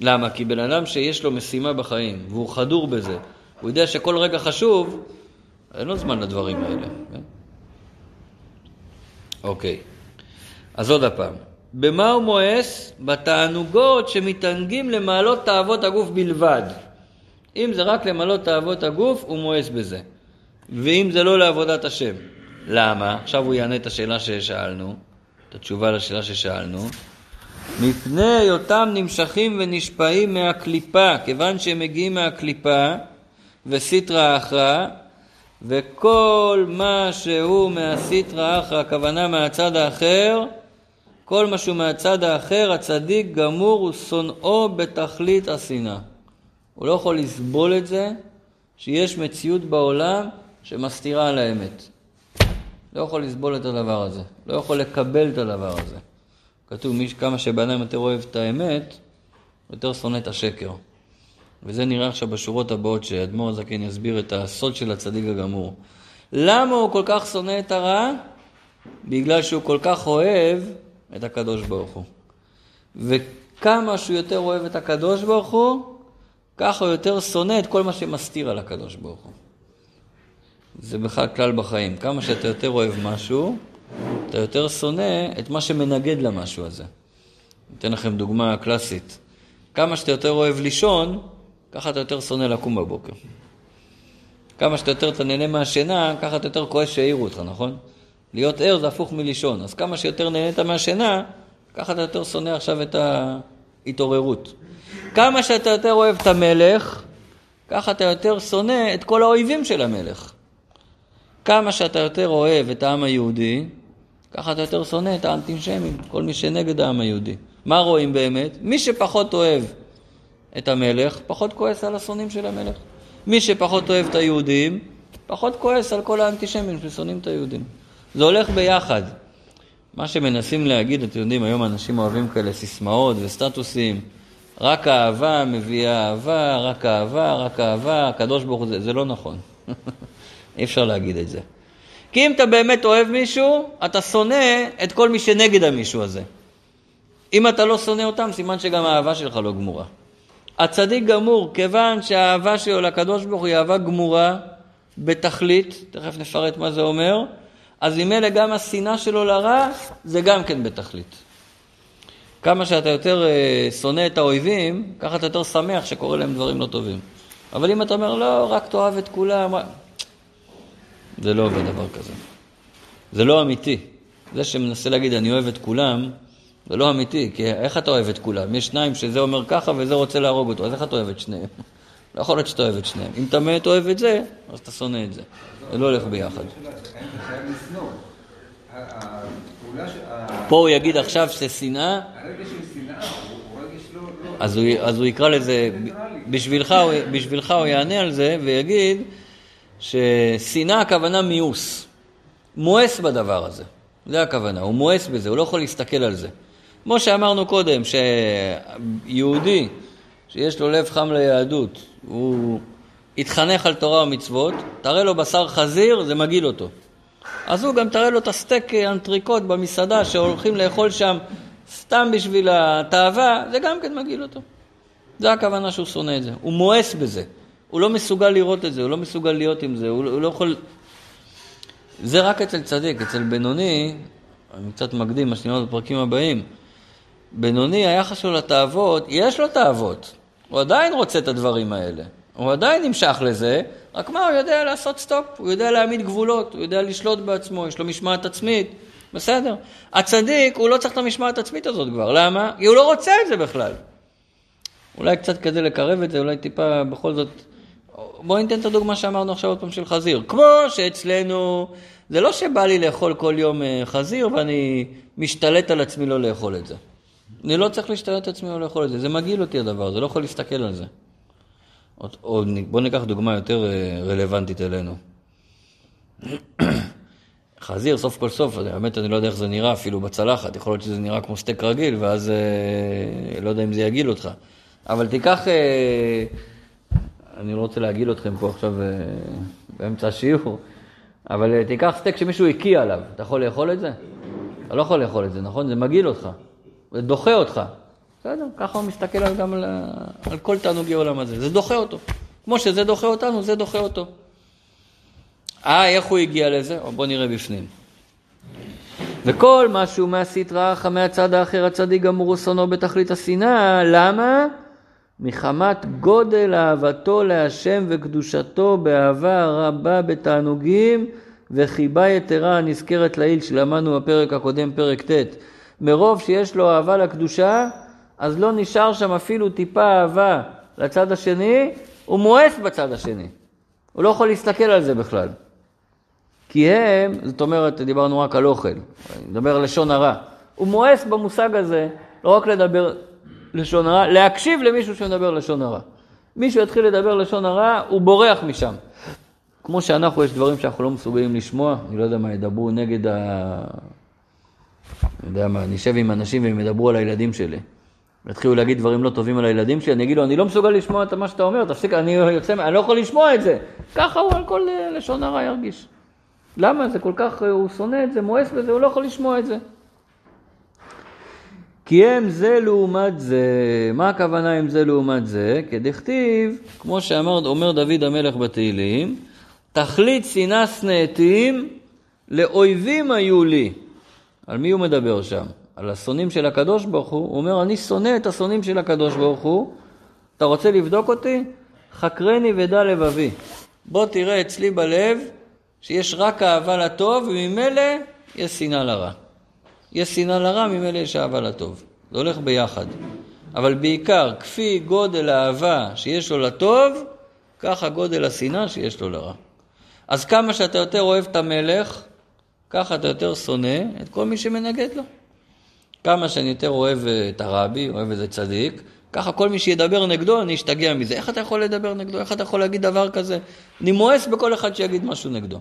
למה? כי בן אדם שיש לו משימה בחיים, והוא חדור בזה, הוא יודע שכל רגע חשוב, אין לו זמן לדברים האלה. כן? אוקיי, אז עוד הפעם. במה הוא מואס? בתענוגות שמתענגים למעלות תאוות הגוף בלבד. אם זה רק למעלות תאוות הגוף, הוא מואס בזה. ואם זה לא לעבודת השם. למה? עכשיו הוא יענה את השאלה ששאלנו, את התשובה לשאלה ששאלנו. מפני היותם נמשכים ונשפעים מהקליפה, כיוון שהם מגיעים מהקליפה וסיטרא אחרא, וכל מה שהוא מהסיטרא אחרא, הכוונה מהצד האחר, כל מה שהוא מהצד האחר, הצדיק גמור הוא שונאו בתכלית השנאה. הוא לא יכול לסבול את זה שיש מציאות בעולם שמסתירה על האמת. לא יכול לסבול את הדבר הזה, לא יכול לקבל את הדבר הזה. כתוב, מי, כמה שבן יותר אוהב את האמת, יותר שונא את השקר. וזה נראה עכשיו בשורות הבאות, שאדמו"ר הזקן יסביר את הסוד של הצדיק הגמור. למה הוא כל כך שונא את הרע? בגלל שהוא כל כך אוהב את הקדוש ברוך הוא. וכמה שהוא יותר אוהב את הקדוש ברוך הוא, ככה הוא יותר שונא את כל מה שמסתיר על הקדוש ברוך הוא. זה בכלל כלל בחיים. כמה שאתה יותר אוהב משהו, אתה יותר שונא את מה שמנגד למשהו הזה. אתן לכם דוגמה קלאסית. כמה שאתה יותר אוהב לישון, ככה אתה יותר שונא לקום בבוקר. כמה שאתה יותר נהנה מהשינה, ככה אתה יותר כועס שהעירו אותך, נכון? להיות ער זה הפוך מלישון. אז כמה שיותר נהנית מהשינה, ככה אתה יותר שונא עכשיו את ההתעוררות. כמה שאתה יותר אוהב את המלך, ככה אתה יותר שונא את כל האויבים של המלך. כמה שאתה יותר אוהב את העם היהודי, ככה אתה יותר שונא את האנטישמים, כל מי שנגד העם היהודי. מה רואים באמת? מי שפחות אוהב את המלך, פחות כועס על השונאים של המלך. מי שפחות אוהב את היהודים, פחות כועס על כל האנטישמים ששונאים את היהודים. זה הולך ביחד. מה שמנסים להגיד, אתם יודעים, היום אנשים אוהבים כאלה סיסמאות וסטטוסים, רק אהבה מביאה אהבה, רק אהבה, רק אהבה, הקדוש ברוך הוא, זה, זה לא נכון. אי אפשר להגיד את זה. כי אם אתה באמת אוהב מישהו, אתה שונא את כל מי שנגד המישהו הזה. אם אתה לא שונא אותם, סימן שגם האהבה שלך לא גמורה. הצדיק גמור, כיוון שהאהבה שלו לקדוש ברוך הוא היא אהבה גמורה בתכלית, תכף נפרט מה זה אומר, אז ממילא גם השנאה שלו לרע זה גם כן בתכלית. כמה שאתה יותר אה, שונא את האויבים, ככה אתה יותר שמח שקורה להם דברים לא טובים. אבל אם אתה אומר, לא, רק תאהב את כולם, זה לא עובד דבר כזה. זה לא אמיתי. זה שמנסה להגיד, אני אוהב את כולם, זה לא אמיתי, כי איך אתה אוהב את כולם? יש שניים שזה אומר ככה וזה רוצה להרוג אותו, אז איך אתה אוהב את שניהם? לא יכול להיות שאתה אוהב את שניהם. אם אתה באמת אוהב את זה, אז אתה שונא את זה. זה לא הולך ביחד. פה הוא יגיד עכשיו ששנאה, אז הוא יקרא לזה, בשבילך הוא יענה על זה ויגיד ששנאה הכוונה מיאוס. מואס בדבר הזה. זה הכוונה, הוא מואס בזה, הוא לא יכול להסתכל על זה. כמו שאמרנו קודם, שיהודי שיש לו לב חם ליהדות, הוא התחנך על תורה ומצוות, תראה לו בשר חזיר, זה מגעיל אותו. אז הוא גם תראה לו את הסטייק אנטריקוט במסעדה שהולכים לאכול שם סתם בשביל התאווה, זה גם כן מגעיל אותו. זה הכוונה שהוא שונא את זה. הוא מואס בזה. הוא לא מסוגל לראות את זה, הוא לא מסוגל להיות עם זה, הוא, הוא לא יכול... זה רק אצל צדיק, אצל בינוני, אני קצת מקדים מה אומר בפרקים הבאים, בינוני, היחס שלו לתאוות, יש לו תאוות, הוא עדיין רוצה את הדברים האלה, הוא עדיין נמשך לזה, רק מה, הוא יודע לעשות סטופ, הוא יודע להעמיד גבולות, הוא יודע לשלוט בעצמו, יש לו משמעת עצמית, בסדר. הצדיק, הוא לא צריך את המשמעת העצמית הזאת כבר, למה? כי הוא לא רוצה את זה בכלל. אולי קצת כדי לקרב את זה, אולי טיפה בכל זאת... בואי ניתן את הדוגמה שאמרנו עכשיו עוד פעם של חזיר. כמו שאצלנו, זה לא שבא לי לאכול כל יום אה, חזיר ואני משתלט על עצמי לא לאכול את זה. אני לא צריך להשתלט על עצמי לא לאכול את זה, זה מגעיל אותי הדבר, זה לא יכול להסתכל על זה. או, או בואו ניקח דוגמה יותר אה, רלוונטית אלינו. חזיר, סוף כל סוף, האמת אני לא יודע איך זה נראה אפילו בצלחת, יכול להיות שזה נראה כמו סטייק רגיל, ואז אה, לא יודע אם זה יגעיל אותך. אבל תיקח, אה, אני לא רוצה להגעיל אתכם פה עכשיו אה, באמצע השיעור, אבל אה, תיקח סטייק שמישהו הקיא עליו, אתה יכול לאכול את זה? אתה לא יכול לאכול את זה, נכון? זה מגעיל אותך, זה דוחה אותך. בסדר, ככה הוא מסתכל על גם על, על כל תענוגי עולם הזה, זה דוחה אותו. כמו שזה דוחה אותנו, זה דוחה אותו. אה, איך הוא הגיע לזה? בואו נראה בפנים. וכל מה שהוא מהסטרא אחא מהצד האחר הצדיק גמור ושונאו בתכלית השנאה, למה? מחמת גודל אהבתו להשם וקדושתו באהבה רבה בתענוגים וחיבה יתרה הנזכרת לעיל שלמדנו בפרק הקודם, פרק ט'. מרוב שיש לו אהבה לקדושה, אז לא נשאר שם אפילו טיפה אהבה לצד השני, הוא מואס בצד השני. הוא לא יכול להסתכל על זה בכלל. כי הם, זאת אומרת, דיברנו רק על אוכל, אני מדבר על לשון הרע. הוא מואס במושג הזה, לא רק לדבר לשון הרע, להקשיב למישהו שמדבר לשון הרע. מישהו יתחיל לדבר לשון הרע, הוא בורח משם. כמו שאנחנו, יש דברים שאנחנו לא מסוגלים לשמוע, אני לא יודע מה, ידברו נגד ה... אני יודע מה, אני אשב עם אנשים והם ידברו על הילדים שלי. יתחילו להגיד דברים לא טובים על הילדים שלי, אני אגיד לו, אני לא מסוגל לשמוע את מה שאתה אומר, תפסיק, אני יוצא, אני לא יכול לשמוע את זה. ככה הוא על כל לשון הרע ירגיש. למה? זה כל כך, הוא שונא את זה, מואס בזה, הוא לא יכול לשמוע את זה. כי הם זה לעומת זה, מה הכוונה עם זה לעומת זה? כדכתיב, כמו שאמר, אומר דוד המלך בתהילים, תכלית שנאה שנאתים לאויבים היו לי. על מי הוא מדבר שם? על השונאים של הקדוש ברוך הוא. הוא אומר, אני שונא את השונאים של הקדוש ברוך הוא. אתה רוצה לבדוק אותי? חקרני ודע לבבי. בוא תראה אצלי בלב שיש רק אהבה לטוב, וממילא יש שנאה לרע. יש שנאה לרע, ממילא יש אהבה לטוב. זה הולך ביחד. אבל בעיקר, כפי גודל האהבה שיש לו לטוב, ככה גודל השנאה שיש לו לרע. אז כמה שאתה יותר אוהב את המלך, ככה אתה יותר שונא את כל מי שמנגד לו. כמה שאני יותר אוהב את הרבי, אוהב איזה צדיק, ככה כל מי שידבר נגדו, אני אשתגע מזה. איך אתה יכול לדבר נגדו? איך אתה יכול להגיד דבר כזה? אני מואס בכל אחד שיגיד משהו נגדו.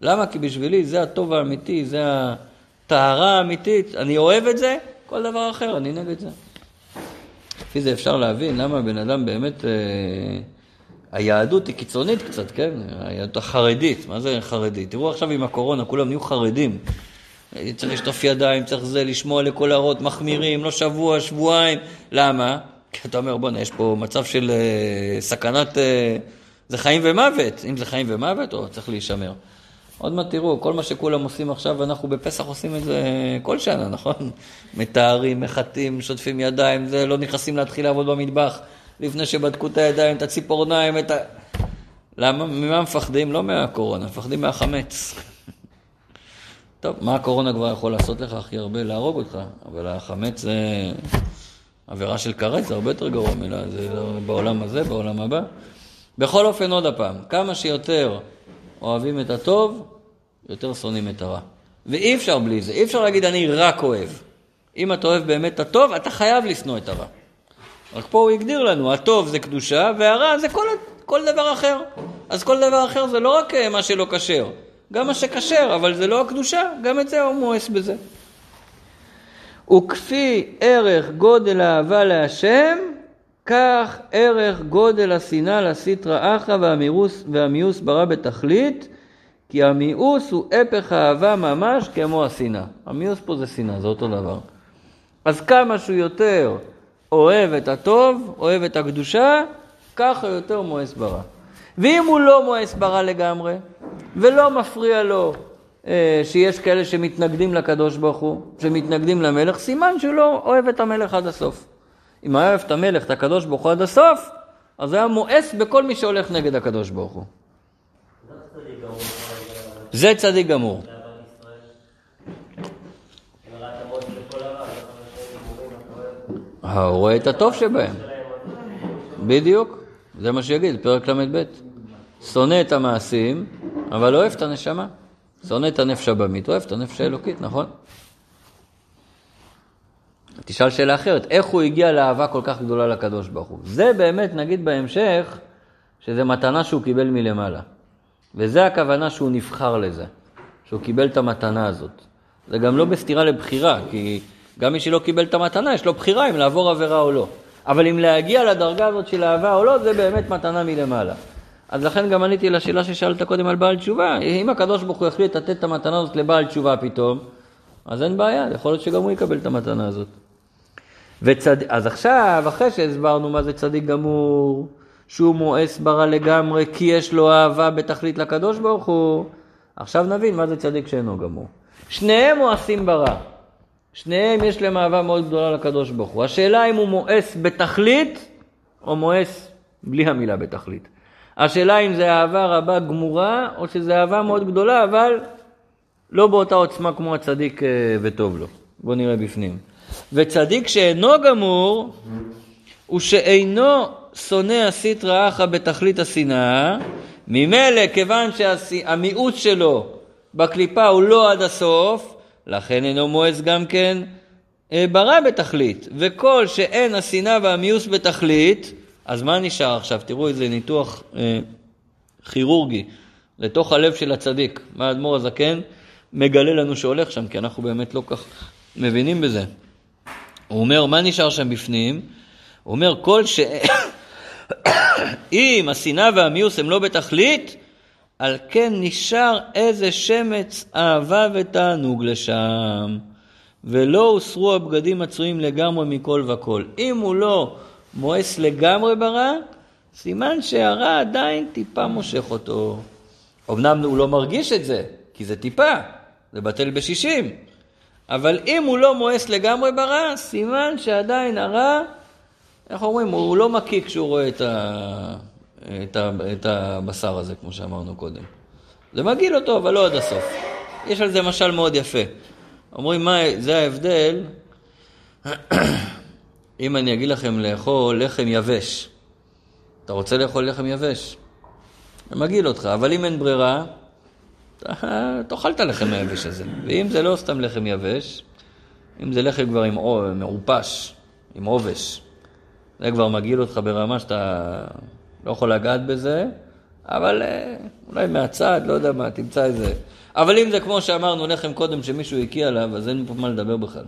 למה? כי בשבילי זה הטוב האמיתי, זה הטהרה האמיתית. אני אוהב את זה, כל דבר אחר, אני נגד זה. לפי זה אפשר להבין למה בן אדם באמת... אה, היהדות היא קיצונית קצת, כן? היהדות החרדית. מה זה חרדית? תראו עכשיו עם הקורונה, כולם נהיו חרדים. צריך לשטוף ידיים, צריך זה, לשמוע לכל הערות, מחמירים, לא שבוע, שבועיים. למה? כי אתה אומר, בוא'נה, יש פה מצב של uh, סכנת... Uh, זה חיים ומוות. אם זה חיים ומוות, או צריך להישמר. עוד מעט תראו, כל מה שכולם עושים עכשיו, אנחנו בפסח עושים את זה כל שנה, נכון? מתארים, מחטאים, שוטפים ידיים, זה, לא נכנסים להתחיל לעבוד במטבח לפני שבדקו את הידיים, את הציפורניים, את ה... למה? ממה מפחדים? לא מהקורונה, מפחדים מהחמץ. טוב, מה הקורונה כבר יכול לעשות לך הכי הרבה? להרוג אותך, אבל החמץ זה עבירה של כרת, זה הרבה יותר גרוע מילה, זה לא בעולם הזה, בעולם הבא. בכל אופן, עוד הפעם, כמה שיותר אוהבים את הטוב, יותר שונאים את הרע. ואי אפשר בלי זה, אי אפשר להגיד אני רק אוהב. אם אתה אוהב באמת את הטוב, אתה חייב לשנוא את הרע. רק פה הוא הגדיר לנו, הטוב זה קדושה והרע זה כל, כל דבר אחר. אז כל דבר אחר זה לא רק אה, מה שלא כשר, גם מה שכשר, אבל זה לא הקדושה, גם את זה הוא מואס בזה. וכפי ערך גודל אהבה להשם, כך ערך גודל השנאה לסטרא אחא והמיאוס, והמיאוס ברא בתכלית, כי המיאוס הוא הפך האהבה ממש כמו השנאה. המיאוס פה זה שנאה, זה אותו דבר. אז כמה שהוא יותר אוהב את הטוב, אוהב את הקדושה, ככה יותר מואס ברא. ואם הוא לא מואס ברא לגמרי, ולא מפריע לו אה, שיש כאלה שמתנגדים לקדוש ברוך הוא, שמתנגדים למלך, סימן שהוא לא אוהב את המלך עד הסוף. אם היה אוהב את המלך, את הקדוש ברוך הוא עד הסוף, אז היה מואס בכל מי שהולך נגד הקדוש ברוך הוא. זה צדיק גמור. רואה את הטוב שבהם. בדיוק, זה מה שיגיד, פרק ל"ב. שונא את המעשים, אבל אוהב את הנשמה. שונא את הנפש הבמית, אוהב את הנפש האלוקית, נכון? תשאל שאלה אחרת, איך הוא הגיע לאהבה כל כך גדולה לקדוש ברוך הוא? זה באמת, נגיד בהמשך, שזה מתנה שהוא קיבל מלמעלה. וזה הכוונה שהוא נבחר לזה, שהוא קיבל את המתנה הזאת. זה גם לא בסתירה לבחירה, כי גם מי שלא קיבל את המתנה, יש לו בחירה אם לעבור עבירה או לא. אבל אם להגיע לדרגה הזאת של אהבה או לא, זה באמת מתנה מלמעלה. אז לכן גם עניתי לשאלה ששאלת קודם על בעל תשובה. אם הקדוש ברוך הוא החליט לתת את המתנה הזאת לבעל תשובה פתאום, אז אין בעיה, יכול להיות שגם הוא יקבל את המתנה הזאת. וצד... אז עכשיו, אחרי שהסברנו מה זה צדיק גמור, שהוא מואס ברע לגמרי כי יש לו אהבה בתכלית לקדוש ברוך הוא, עכשיו נבין מה זה צדיק שאינו גמור. שניהם מואסים ברע. שניהם יש להם אהבה מאוד גדולה לקדוש ברוך הוא. השאלה אם הוא מואס בתכלית או מואס בלי המילה בתכלית. השאלה אם זה אהבה רבה גמורה או שזה אהבה מאוד גדולה אבל לא באותה עוצמה כמו הצדיק אה, וטוב לו. בואו נראה בפנים. וצדיק שאינו גמור הוא שאינו שונא הסטרא אחא בתכלית השנאה, ממילא כיוון שהמיעוט שלו בקליפה הוא לא עד הסוף, לכן אינו מואס גם כן אה, ברא בתכלית. וכל שאין השנאה והמיאוס בתכלית, אז מה נשאר עכשיו? תראו איזה ניתוח אה, כירורגי לתוך הלב של הצדיק. מה האדמו"ר הזקן מגלה לנו שהולך שם, כי אנחנו באמת לא כך מבינים בזה. הוא אומר, מה נשאר שם בפנים? הוא אומר, כל ש... אם השנאה והמיוס הם לא בתכלית, על כן נשאר איזה שמץ אהבה ותענוג לשם, ולא הוסרו הבגדים הצויים לגמרי מכל וכל. אם הוא לא מואס לגמרי ברע, סימן שהרע עדיין טיפה מושך אותו. אמנם הוא לא מרגיש את זה, כי זה טיפה, זה בטל בשישים. אבל אם הוא לא מואס לגמרי ברע, סימן שעדיין הרע איך אומרים, הוא לא מקיא כשהוא רואה את, ה... את, ה... את הבשר הזה, כמו שאמרנו קודם. זה מגעיל אותו, אבל לא עד הסוף. יש על זה משל מאוד יפה. אומרים, מה, זה ההבדל, אם אני אגיד לכם לאכול לחם יבש, אתה רוצה לאכול לחם יבש? זה מגעיל אותך, אבל אם אין ברירה, תאכל את הלחם היבש הזה. ואם זה לא סתם לחם יבש, אם זה לחם כבר עם מעופש, עם עובש, זה כבר מגעיל אותך ברמה שאתה לא יכול לגעת בזה, אבל אה, אולי מהצד, לא יודע מה, תמצא איזה... אבל אם זה כמו שאמרנו לחם קודם, שמישהו הקיא עליו, אז אין פה מה לדבר בכלל.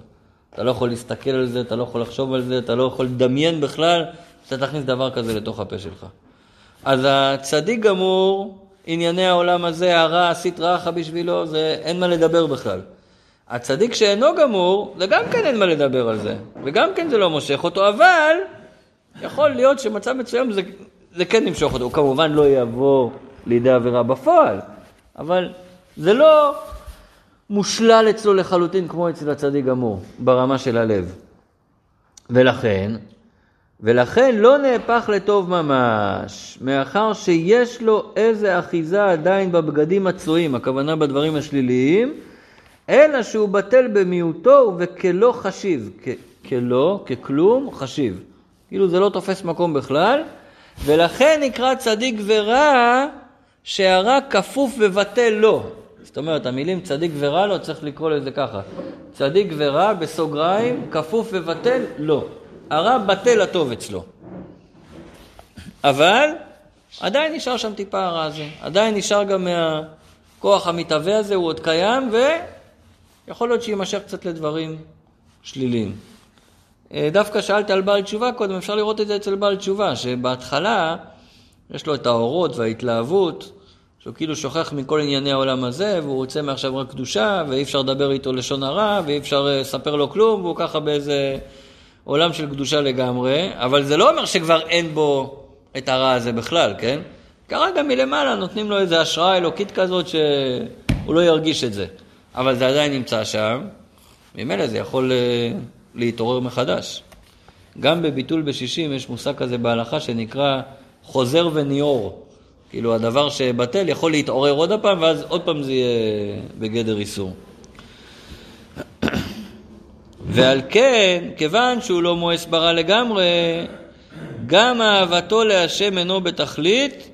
אתה לא יכול להסתכל על זה, אתה לא יכול לחשוב על זה, אתה לא יכול לדמיין בכלל שאתה תכניס דבר כזה לתוך הפה שלך. אז הצדיק גמור, ענייני העולם הזה, הרע, עשית רעך בשבילו, זה אין מה לדבר בכלל. הצדיק שאינו גמור, זה גם כן אין מה לדבר על זה, וגם כן זה לא מושך אותו, אבל יכול להיות שמצב מסוים זה, זה כן ימשוך אותו. הוא כמובן לא יבוא לידי עבירה בפועל, אבל זה לא מושלל אצלו לחלוטין כמו אצל הצדיק גמור, ברמה של הלב. ולכן, ולכן לא נהפך לטוב ממש, מאחר שיש לו איזה אחיזה עדיין בבגדים הצועים, הכוונה בדברים השליליים, אלא שהוא בטל במיעוטו וכלא חשיב, כלא, ככלום, חשיב. כאילו זה לא תופס מקום בכלל, ולכן נקרא צדיק ורע, שהרע כפוף ובטל לו. זאת אומרת, המילים צדיק ורע לא צריך לקרוא לזה ככה. צדיק ורע, בסוגריים, כפוף ובטל לו. הרע בטל הטוב אצלו. אבל עדיין נשאר שם טיפה הרע הזה. עדיין נשאר גם מהכוח המתהווה הזה, הוא עוד קיים, ויכול להיות שיימשך קצת לדברים שליליים. אה, דווקא שאלת על בעל תשובה קודם, אפשר לראות את זה אצל בעל תשובה, שבהתחלה יש לו את האורות וההתלהבות, שהוא כאילו שוכח מכל ענייני העולם הזה, והוא רוצה מעכשיו רק קדושה, ואי אפשר לדבר איתו לשון הרע, ואי אפשר אה, לספר לו כלום, והוא ככה באיזה עולם של קדושה לגמרי, אבל זה לא אומר שכבר אין בו את הרע הזה בכלל, כן? כרגע מלמעלה נותנים לו איזו השראה אלוקית כזאת שהוא לא ירגיש את זה. אבל זה עדיין נמצא שם, ממילא זה יכול אה, להתעורר מחדש. גם בביטול בשישים יש מושג כזה בהלכה שנקרא חוזר וניעור. כאילו הדבר שבטל יכול להתעורר עוד פעם, ואז עוד פעם זה יהיה בגדר איסור. ועל כן, כיוון שהוא לא מואס ברע לגמרי, גם אהבתו להשם אינו בתכלית,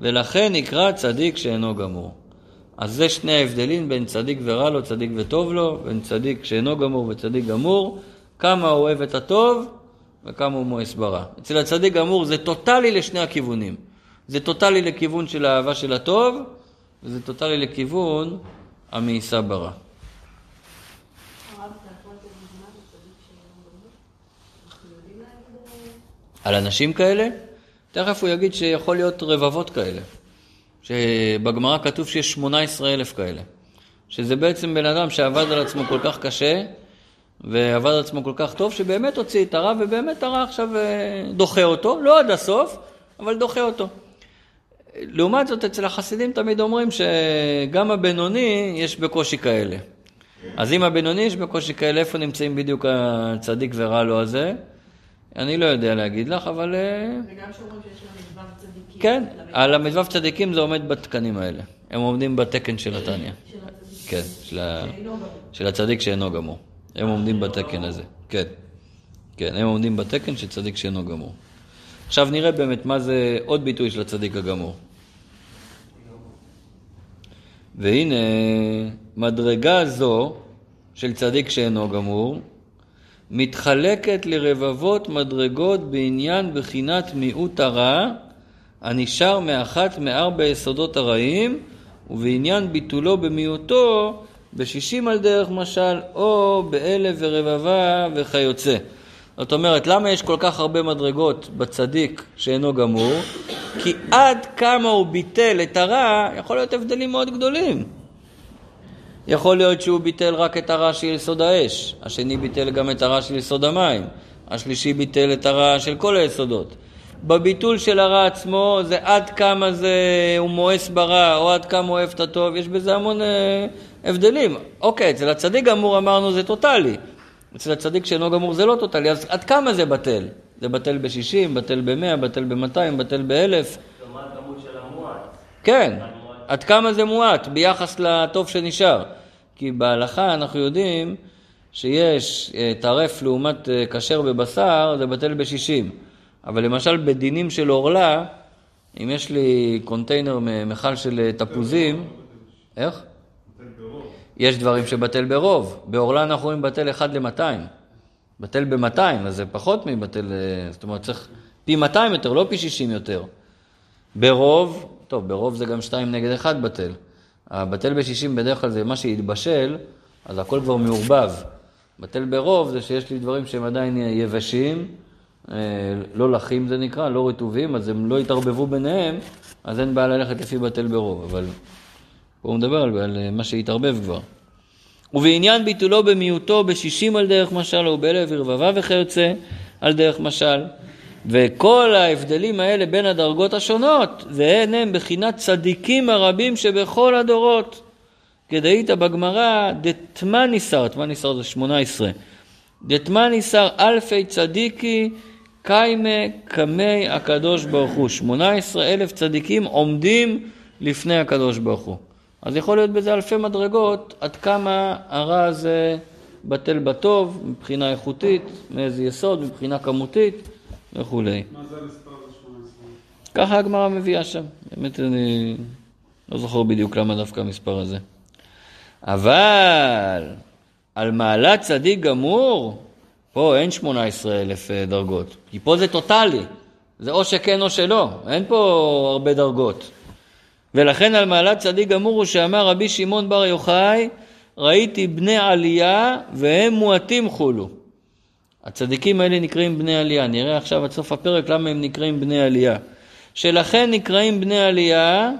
ולכן נקרא צדיק שאינו גמור. אז זה שני ההבדלים בין צדיק ורע לו, צדיק וטוב לו, בין צדיק שאינו גמור וצדיק גמור, כמה הוא אוהב את הטוב וכמה הוא מואס ברע. אצל הצדיק גמור זה טוטאלי לשני הכיוונים. זה טוטאלי לכיוון של האהבה של הטוב, וזה טוטאלי לכיוון המאיסה ברע. על אנשים כאלה, תכף הוא יגיד שיכול להיות רבבות כאלה. שבגמרא כתוב שיש 18 אלף כאלה. שזה בעצם בן אדם שעבד על עצמו כל כך קשה, ועבד על עצמו כל כך טוב, שבאמת הוציא את הרע, ובאמת הרע עכשיו אה, דוחה אותו, לא עד הסוף, אבל דוחה אותו. לעומת זאת, אצל החסידים תמיד אומרים שגם הבינוני יש בקושי כאלה. אז אם הבינוני יש בקושי כאלה, איפה נמצאים בדיוק הצדיק ורע לו הזה? אני לא יודע להגיד לך, אבל... אה,
וגם שאומרים שיש מזבב צדיקים.
כן, על המזבב צדיקים זה עומד בתקנים האלה. הם עומדים בתקן של התניא. כן, של, ה... של הצדיק שאינו גמור. הם עומדים בתקן הזה. כן. כן, הם עומדים בתקן של צדיק שאינו גמור. עכשיו נראה באמת מה זה עוד ביטוי של הצדיק הגמור. והנה, מדרגה זו של צדיק שאינו גמור, מתחלקת לרבבות מדרגות בעניין בחינת מיעוט הרע, הנשאר מאחת מארבע יסודות הרעים, ובעניין ביטולו במיעוטו, בשישים על דרך משל, או באלף ורבבה וכיוצא. זאת אומרת, למה יש כל כך הרבה מדרגות בצדיק שאינו גמור? כי עד כמה הוא ביטל את הרע, יכול להיות הבדלים מאוד גדולים. יכול להיות שהוא ביטל רק את הרע של יסוד האש, השני ביטל גם את הרע של יסוד המים, השלישי ביטל את הרע של כל היסודות. בביטול של הרע עצמו זה עד כמה זה הוא מואס ברע או עד כמה הוא אוהב את הטוב, יש בזה המון אה, הבדלים. אוקיי, אצל הצדיק גמור אמרנו זה טוטאלי, אצל הצדיק שאינו גמור זה לא טוטאלי, אז עד כמה זה בטל? זה בטל ב-60, בטל ב-100, בטל ב-200, בטל ב-1000.
כלומר, הכמות של המועט.
כן, עד כמה זה מועט ביחס לטוב שנשאר. כי בהלכה אנחנו יודעים שיש אה, טרף לעומת אה, כשר בבשר, זה בטל ב-60. אבל למשל בדינים של עורלה, אם יש לי קונטיינר מכל של אה, תפוזים, איך? יש דברים שבטל ברוב. בעורלה אנחנו רואים בטל 1 ל-200. בטל ב-200, אז זה פחות מבטל, זאת אומרת צריך פי 200 יותר, לא פי 60 יותר. ברוב, טוב, ברוב זה גם 2 נגד 1 בטל. הבטל ב-60 בדרך כלל זה מה שהתבשל, אז הכל כבר מעורבב. בטל ברוב זה שיש לי דברים שהם עדיין יבשים, אה, לא לחים זה נקרא, לא רטובים, אז הם לא יתערבבו ביניהם, אז אין בעיה ללכת לפי בטל ברוב, אבל פה הוא מדבר על, על מה שהתערבב כבר. ובעניין ביטולו במיעוטו בשישים על דרך משל, או באלף ורבבה וכיוצא על דרך משל. וכל ההבדלים האלה בין הדרגות השונות, והן הם בחינת צדיקים הרבים שבכל הדורות. כדאית בגמרא, דתמניסר, תמניסר זה שמונה עשרה, דתמניסר אלפי צדיקי קיימה קמי הקדוש ברוך הוא. שמונה עשרה אלף צדיקים עומדים לפני הקדוש ברוך הוא. אז יכול להיות בזה אלפי מדרגות, עד כמה הרע הזה בטל בטוב, מבחינה איכותית, מאיזה יסוד, מבחינה כמותית. וכולי.
מה זה המספר הזה 18?
ככה הגמרא מביאה שם. באמת אני לא זוכר בדיוק למה דווקא המספר הזה. אבל על מעלת צדיק גמור, פה אין 18 אלף אה, דרגות. כי פה זה טוטאלי. זה או שכן או שלא. אין פה הרבה דרגות. ולכן על מעלת צדיק גמור הוא שאמר רבי שמעון בר יוחאי, ראיתי בני עלייה והם מועטים חולו. הצדיקים האלה נקראים בני עלייה. נראה עכשיו עד סוף הפרק למה הם נקראים בני עלייה. שלכן נקראים בני עלייה,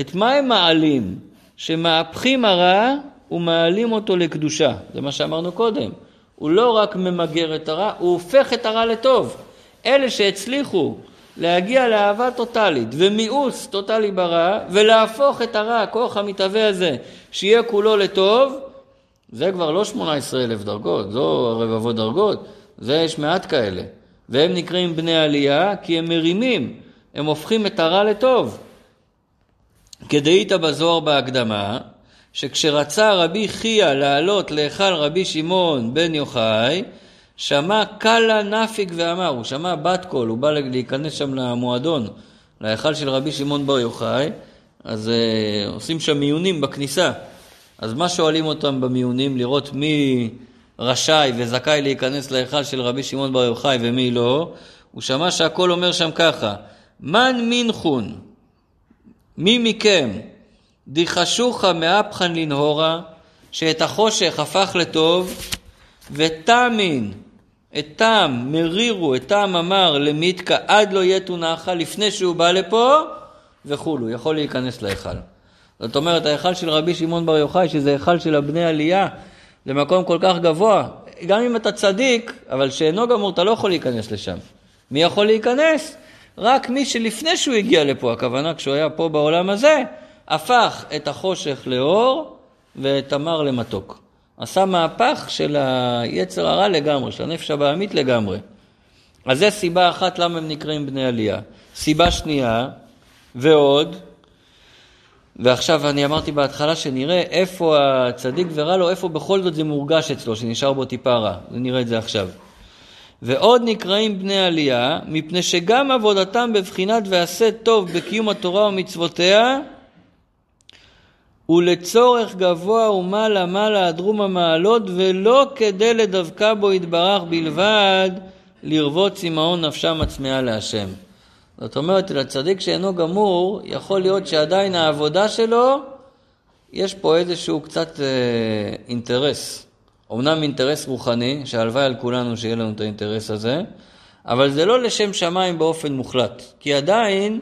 את מה הם מעלים? שמהפכים הרע ומעלים אותו לקדושה. זה מה שאמרנו קודם. הוא לא רק ממגר את הרע, הוא הופך את הרע לטוב. אלה שהצליחו להגיע לאהבה טוטאלית ומיאוס טוטאלי ברע, ולהפוך את הרע, הכוח המתהווה הזה, שיהיה כולו לטוב, זה כבר לא 18 אלף דרגות, זו רבבות דרגות, זה יש מעט כאלה. והם נקראים בני עלייה כי הם מרימים, הם הופכים את הרע לטוב. כדאית בזוהר בהקדמה, שכשרצה רבי חייא לעלות להיכל רבי שמעון בן יוחאי, שמע קלה נפיק ואמר, הוא שמע בת קול, הוא בא להיכנס שם למועדון, להיכל של רבי שמעון בר יוחאי, אז uh, עושים שם מיונים בכניסה. אז מה שואלים אותם במיונים? לראות מי רשאי וזכאי להיכנס להיכל של רבי שמעון בר יוחאי ומי לא. הוא שמע שהכל אומר שם ככה, מן מינחון, מי מכם דיחשוך מאפחן לנהורה, שאת החושך הפך לטוב, ותמין, את טעם מרירו, את טעם אמר למיתקה עד לא יתו נחה, לפני שהוא בא לפה, וכולו, יכול להיכנס להיכל. זאת אומרת, ההיכל של רבי שמעון בר יוחאי, שזה היכל של הבני עלייה, זה מקום כל כך גבוה. גם אם אתה צדיק, אבל שאינו גמור, אתה לא יכול להיכנס לשם. מי יכול להיכנס? רק מי שלפני שהוא הגיע לפה, הכוונה כשהוא היה פה בעולם הזה, הפך את החושך לאור ואת המר למתוק. עשה מהפך של היצר הרע לגמרי, של הנפש הבעמית לגמרי. אז זו סיבה אחת למה הם נקראים בני עלייה. סיבה שנייה, ועוד, ועכשיו אני אמרתי בהתחלה שנראה איפה הצדיק ורע לו, איפה בכל זאת זה מורגש אצלו, שנשאר בו טיפה רע. נראה את זה עכשיו. ועוד נקראים בני עלייה, מפני שגם עבודתם בבחינת ועשה טוב בקיום התורה ומצוותיה, ולצורך גבוה ומעלה מעלה הדרום המעלות, ולא כדי לדבקה בו יתברך בלבד, לרבות צמאון נפשם הצמאה להשם. זאת אומרת, לצדיק שאינו גמור, יכול להיות שעדיין העבודה שלו, יש פה איזשהו קצת אה, אינטרס. אמנם אינטרס רוחני, שהלוואי על כולנו שיהיה לנו את האינטרס הזה, אבל זה לא לשם שמיים באופן מוחלט. כי עדיין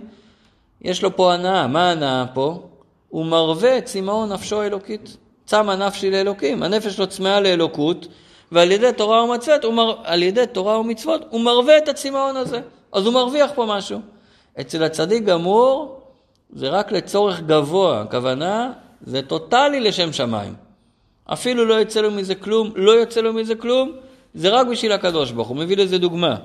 יש לו פה הנאה. מה ההנאה פה? הוא מרווה את צמאון נפשו האלוקית. צמא נפשי לאלוקים. הנפש שלו צמאה לאלוקות, ועל ידי תורה ומצוות, מר... על ידי תורה ומצוות, הוא מרווה את הצמאון הזה. אז הוא מרוויח פה משהו. אצל הצדיק גמור, זה רק לצורך גבוה. הכוונה, זה טוטאלי לשם שמיים. אפילו לא יוצא לו מזה כלום, לא יוצא לו מזה כלום, זה רק בשביל הקדוש ברוך הוא. מביא לזה דוגמה.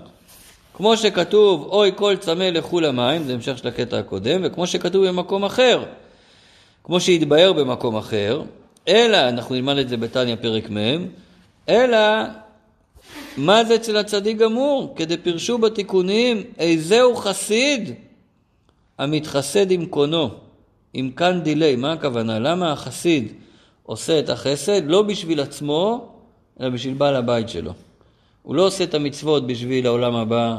כמו שכתוב, אוי כל צמא לכו למים, זה המשך של הקטע הקודם, וכמו שכתוב במקום אחר, כמו שהתבהר במקום אחר, אלא, אנחנו נלמד את זה בתניא פרק מ', אלא מה זה אצל הצדיק גמור? כדי פירשו בתיקונים, איזהו חסיד המתחסד עם קונו, עם כאן דילי, מה הכוונה? למה החסיד עושה את החסד? לא בשביל עצמו, אלא בשביל בעל הבית שלו. הוא לא עושה את המצוות בשביל העולם הבא,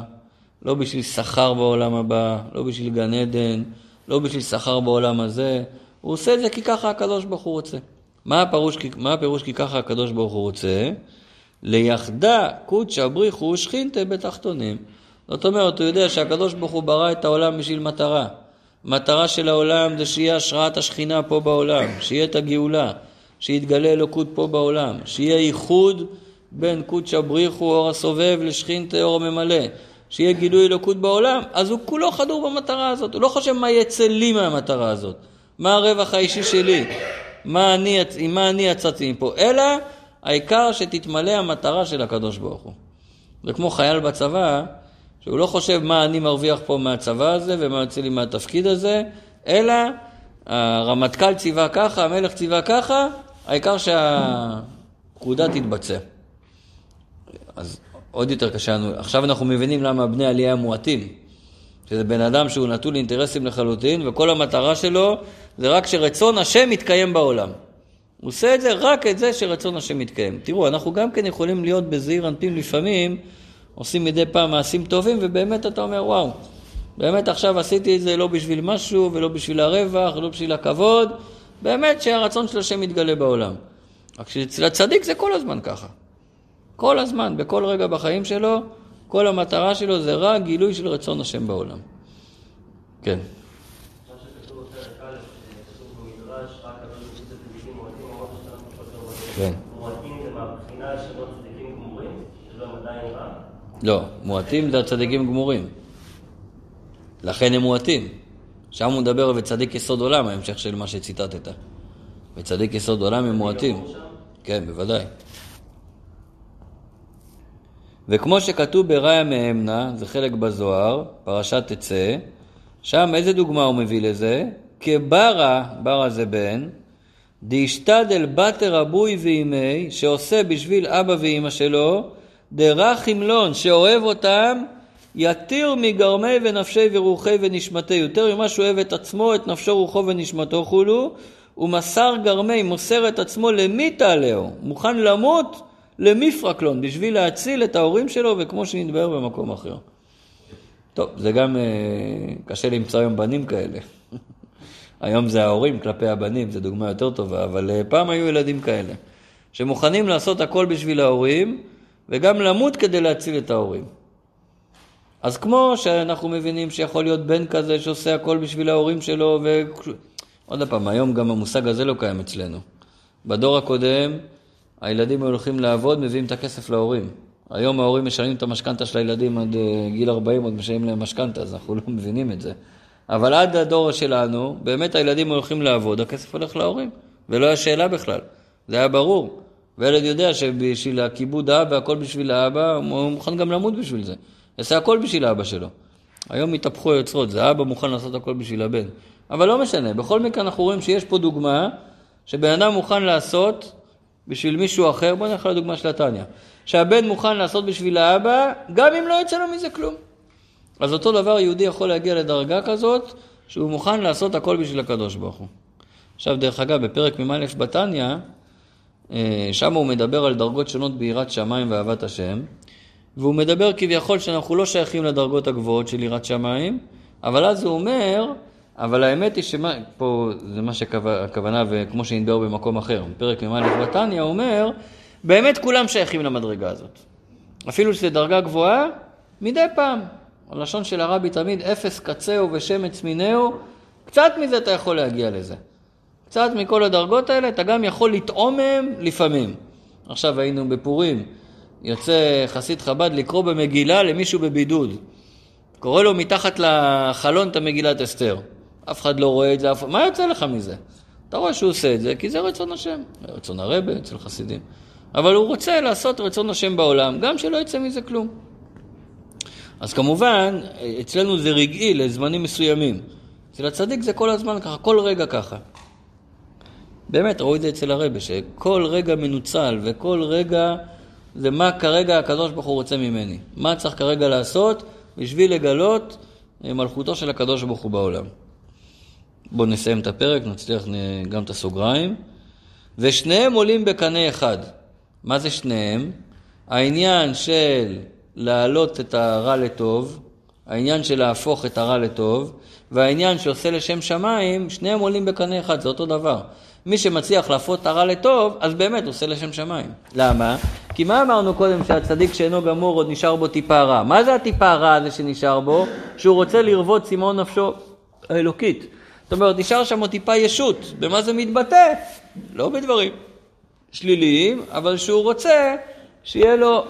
לא בשביל שכר בעולם הבא, לא בשביל גן עדן, לא בשביל שכר בעולם הזה, הוא עושה את זה כי ככה הקדוש ברוך הוא רוצה. מה הפירוש, מה הפירוש כי ככה הקדוש ברוך הוא רוצה? ליחדה קודשא בריחו ושכינתה בתחתונים. זאת אומרת, הוא יודע שהקדוש ברוך הוא ברא את העולם בשביל מטרה. מטרה של העולם זה שיהיה השראת השכינה פה בעולם, שיהיה את הגאולה, שיתגלה אלוקות פה בעולם, שיהיה ייחוד בין קודשא בריחו אור הסובב לשכינתה אור הממלא, שיהיה גילוי אלוקות בעולם, אז הוא כולו חדור במטרה הזאת, הוא לא חושב מה יצא לי מהמטרה הזאת. מה הרווח האישי שלי? מה אני, עם מה אני יצאתי מפה? אלא העיקר שתתמלא המטרה של הקדוש ברוך הוא. זה כמו חייל בצבא, שהוא לא חושב מה אני מרוויח פה מהצבא הזה ומה יוצא לי מהתפקיד הזה, אלא הרמטכ"ל ציווה ככה, המלך ציווה ככה, העיקר שהפקודה תתבצע. אז עוד יותר קשה לנו, עכשיו אנחנו מבינים למה בני עלייה מועטים. שזה בן אדם שהוא נטול אינטרסים לחלוטין, וכל המטרה שלו זה רק שרצון השם יתקיים בעולם. הוא עושה את זה רק את זה שרצון השם יתקיים. תראו, אנחנו גם כן יכולים להיות בזעיר אנפין לפעמים, עושים מדי פעם מעשים טובים, ובאמת אתה אומר, וואו, באמת עכשיו עשיתי את זה לא בשביל משהו, ולא בשביל הרווח, ולא בשביל הכבוד, באמת שהרצון של השם יתגלה בעולם. רק שאצל הצדיק זה כל הזמן ככה. כל הזמן, בכל רגע בחיים שלו, כל המטרה שלו זה רק גילוי של רצון השם בעולם. כן.
מה שכתוב בפרק א', כתוב במדרש, רק הקדוש ברוך הוא צדיקים מועטים, אמרת שאנחנו חוזר
כן.
מועטים זה מהבחינה של לא צדיקים גמורים, שלא הם עדיין רע.
לא, מועטים זה הצדיקים גמורים. לכן הם מועטים. שם הוא מדבר וצדיק יסוד עולם, ההמשך של מה שציטטת. וצדיק יסוד עולם הם מועטים. כן, בוודאי. וכמו שכתוב בראיה מאמנה, זה חלק בזוהר, פרשת תצא, שם איזה דוגמה הוא מביא לזה? כברה, ברה זה בן, דאשתדל בתר אבוי ואימי, שעושה בשביל אבא ואימא שלו, דרך חמלון, שאוהב אותם, יתיר מגרמי ונפשי ורוחי ונשמתי, יותר ממה שהוא אוהב את עצמו, את נפשו, רוחו ונשמתו כולו, ומסר גרמי, מוסר את עצמו למי תעלהו, מוכן למות למפרקלון, בשביל להציל את ההורים שלו, וכמו שנדבר במקום אחר. טוב, זה גם אה, קשה למצוא היום בנים כאלה. היום זה ההורים כלפי הבנים, זו דוגמה יותר טובה, אבל אה, פעם היו ילדים כאלה, שמוכנים לעשות הכל בשביל ההורים, וגם למות כדי להציל את ההורים. אז כמו שאנחנו מבינים שיכול להיות בן כזה שעושה הכל בשביל ההורים שלו, ו... עוד פעם, היום גם המושג הזה לא קיים אצלנו. בדור הקודם, הילדים הולכים לעבוד, מביאים את הכסף להורים. היום ההורים משלמים את המשכנתה של הילדים עד אה, גיל 40, עוד משלמים להם משכנתה, אז אנחנו לא מבינים את זה. אבל עד הדור שלנו, באמת הילדים הולכים לעבוד, הכסף הולך להורים, ולא היה שאלה בכלל. זה היה ברור. וילד יודע שבשביל הכיבוד האבא, הכל בשביל האבא, הוא מוכן גם למות בשביל זה. יעשה הכל בשביל האבא שלו. היום התהפכו היוצרות, זה האבא מוכן לעשות הכל בשביל הבן. אבל לא משנה, בכל מקרה אנחנו רואים שיש פה דוגמה שבן אדם מוכן לעשות בשביל מישהו אחר, בוא נלך לדוגמה של התניא, שהבן מוכן לעשות בשביל האבא, גם אם לא יצא לו מזה כלום. אז אותו דבר יהודי יכול להגיע לדרגה כזאת, שהוא מוכן לעשות הכל בשביל הקדוש ברוך הוא. עכשיו, דרך אגב, בפרק מ"א בתניא, אה, שם הוא מדבר על דרגות שונות ביראת שמיים ואהבת השם, והוא מדבר כביכול שאנחנו לא שייכים לדרגות הגבוהות של יראת שמיים, אבל אז הוא אומר, אבל האמת היא שמה, פה זה מה שהכוונה, וכמו שנדבר במקום אחר, בפרק מ"א בתניא, אומר, באמת כולם שייכים למדרגה הזאת. אפילו שזו דרגה גבוהה, מדי פעם. הלשון של הרבי תמיד, אפס קצהו ושמץ מינהו, קצת מזה אתה יכול להגיע לזה. קצת מכל הדרגות האלה, אתה גם יכול לטעום מהם לפעמים. עכשיו היינו בפורים, יוצא חסיד חב"ד לקרוא במגילה למישהו בבידוד. קורא לו מתחת לחלון את המגילת אסתר. אף אחד לא רואה את זה, אף... מה יוצא לך מזה? אתה רואה שהוא עושה את זה, כי זה רצון השם, רצון הרבה אצל חסידים. אבל הוא רוצה לעשות רצון השם בעולם, גם שלא יצא מזה כלום. אז כמובן, אצלנו זה רגעי לזמנים מסוימים. אצל הצדיק זה כל הזמן ככה, כל רגע ככה. באמת, ראו את זה אצל הרבה, שכל רגע מנוצל וכל רגע זה מה כרגע הקדוש ברוך הוא רוצה ממני. מה צריך כרגע לעשות בשביל לגלות מלכותו של הקדוש ברוך הוא בעולם. בואו נסיים את הפרק, נצליח גם את הסוגריים. ושניהם עולים בקנה אחד. מה זה שניהם? העניין של להעלות את הרע לטוב, העניין של להפוך את הרע לטוב, והעניין שעושה לשם שמיים, שניהם עולים בקנה אחד, זה אותו דבר. מי שמצליח להפוך את הרע לטוב, אז באמת עושה לשם שמיים. למה? כי מה אמרנו קודם שהצדיק שאינו גמור עוד נשאר בו טיפה רע? מה זה הטיפה הרע הזה שנשאר בו? שהוא רוצה לרבות צמאון נפשו האלוקית. זאת אומרת, נשאר שם עוד טיפה ישות. במה זה מתבטא? לא בדברים שליליים, אבל שהוא רוצה שיהיה לו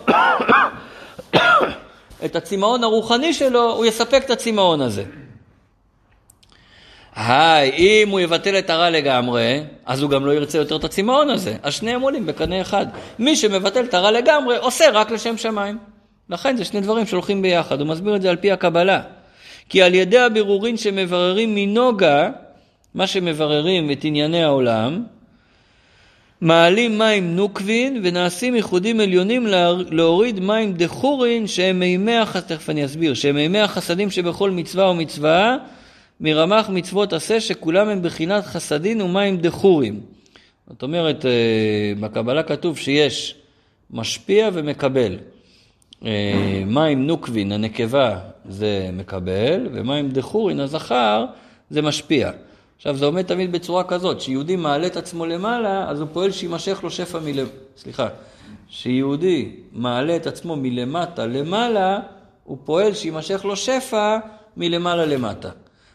את הצמאון הרוחני שלו, הוא יספק את הצמאון הזה. היי, אם הוא יבטל את הרע לגמרי, אז הוא גם לא ירצה יותר את הצמאון הזה. אז שניהם עולים בקנה אחד. מי שמבטל את הרע לגמרי, עושה רק לשם שמיים. לכן זה שני דברים שהולכים ביחד. הוא מסביר את זה על פי הקבלה. כי על ידי הבירורים שמבררים מנוגה, מה שמבררים את ענייני העולם, מעלים מים נוקבין ונעשים ייחודים עליונים להוריד מים דחורין שהם מימי החסדים, תכף אני אסביר, שהם מימי החסדים שבכל מצווה ומצווה מרמ"ח מצוות עשה שכולם הם בחינת חסדין ומים דחורים. זאת אומרת, אה, בקבלה כתוב שיש משפיע ומקבל. אה, מים נוקבין, הנקבה, זה מקבל, ומים דחורין, הזכר, זה משפיע. עכשיו, זה עומד תמיד בצורה כזאת, שיהודי מעלה את עצמו למעלה, אז הוא פועל שימשך לו שפע מלמעלה. סליחה. שיהודי מעלה את עצמו מלמטה למעלה, הוא פועל שיימשך לו שפע מלמעלה למטה.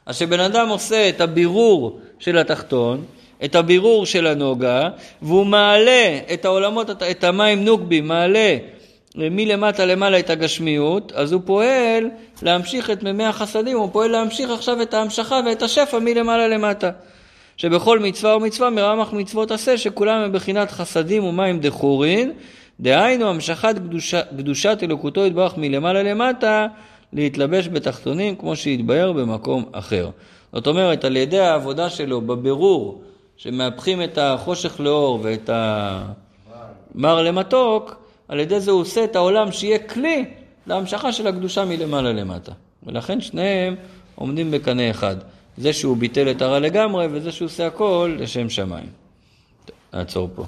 אז כשבן אדם עושה את הבירור של התחתון, את הבירור של הנוגה, והוא מעלה את העולמות, את המים נוקבי, מעלה מלמטה למעלה את הגשמיות, אז הוא פועל להמשיך את מימי החסדים, הוא פועל להמשיך עכשיו את ההמשכה ואת השפע מלמעלה למטה. שבכל מצווה ומצווה מרמח מצוות עשה, שכולם הם בחינת חסדים ומים דחורין, דהיינו המשכת קדושה, קדושת אלוקותו יתברך מלמעלה למטה, להתלבש בתחתונים כמו שהתבהר במקום אחר. זאת אומרת, על ידי העבודה שלו בבירור, שמהפכים את החושך לאור ואת המר למתוק, על ידי זה הוא עושה את העולם שיהיה כלי להמשכה של הקדושה מלמעלה למטה. ולכן שניהם עומדים בקנה אחד. זה שהוא ביטל את הרע לגמרי וזה שהוא עושה הכל לשם שמיים. נעצור פה.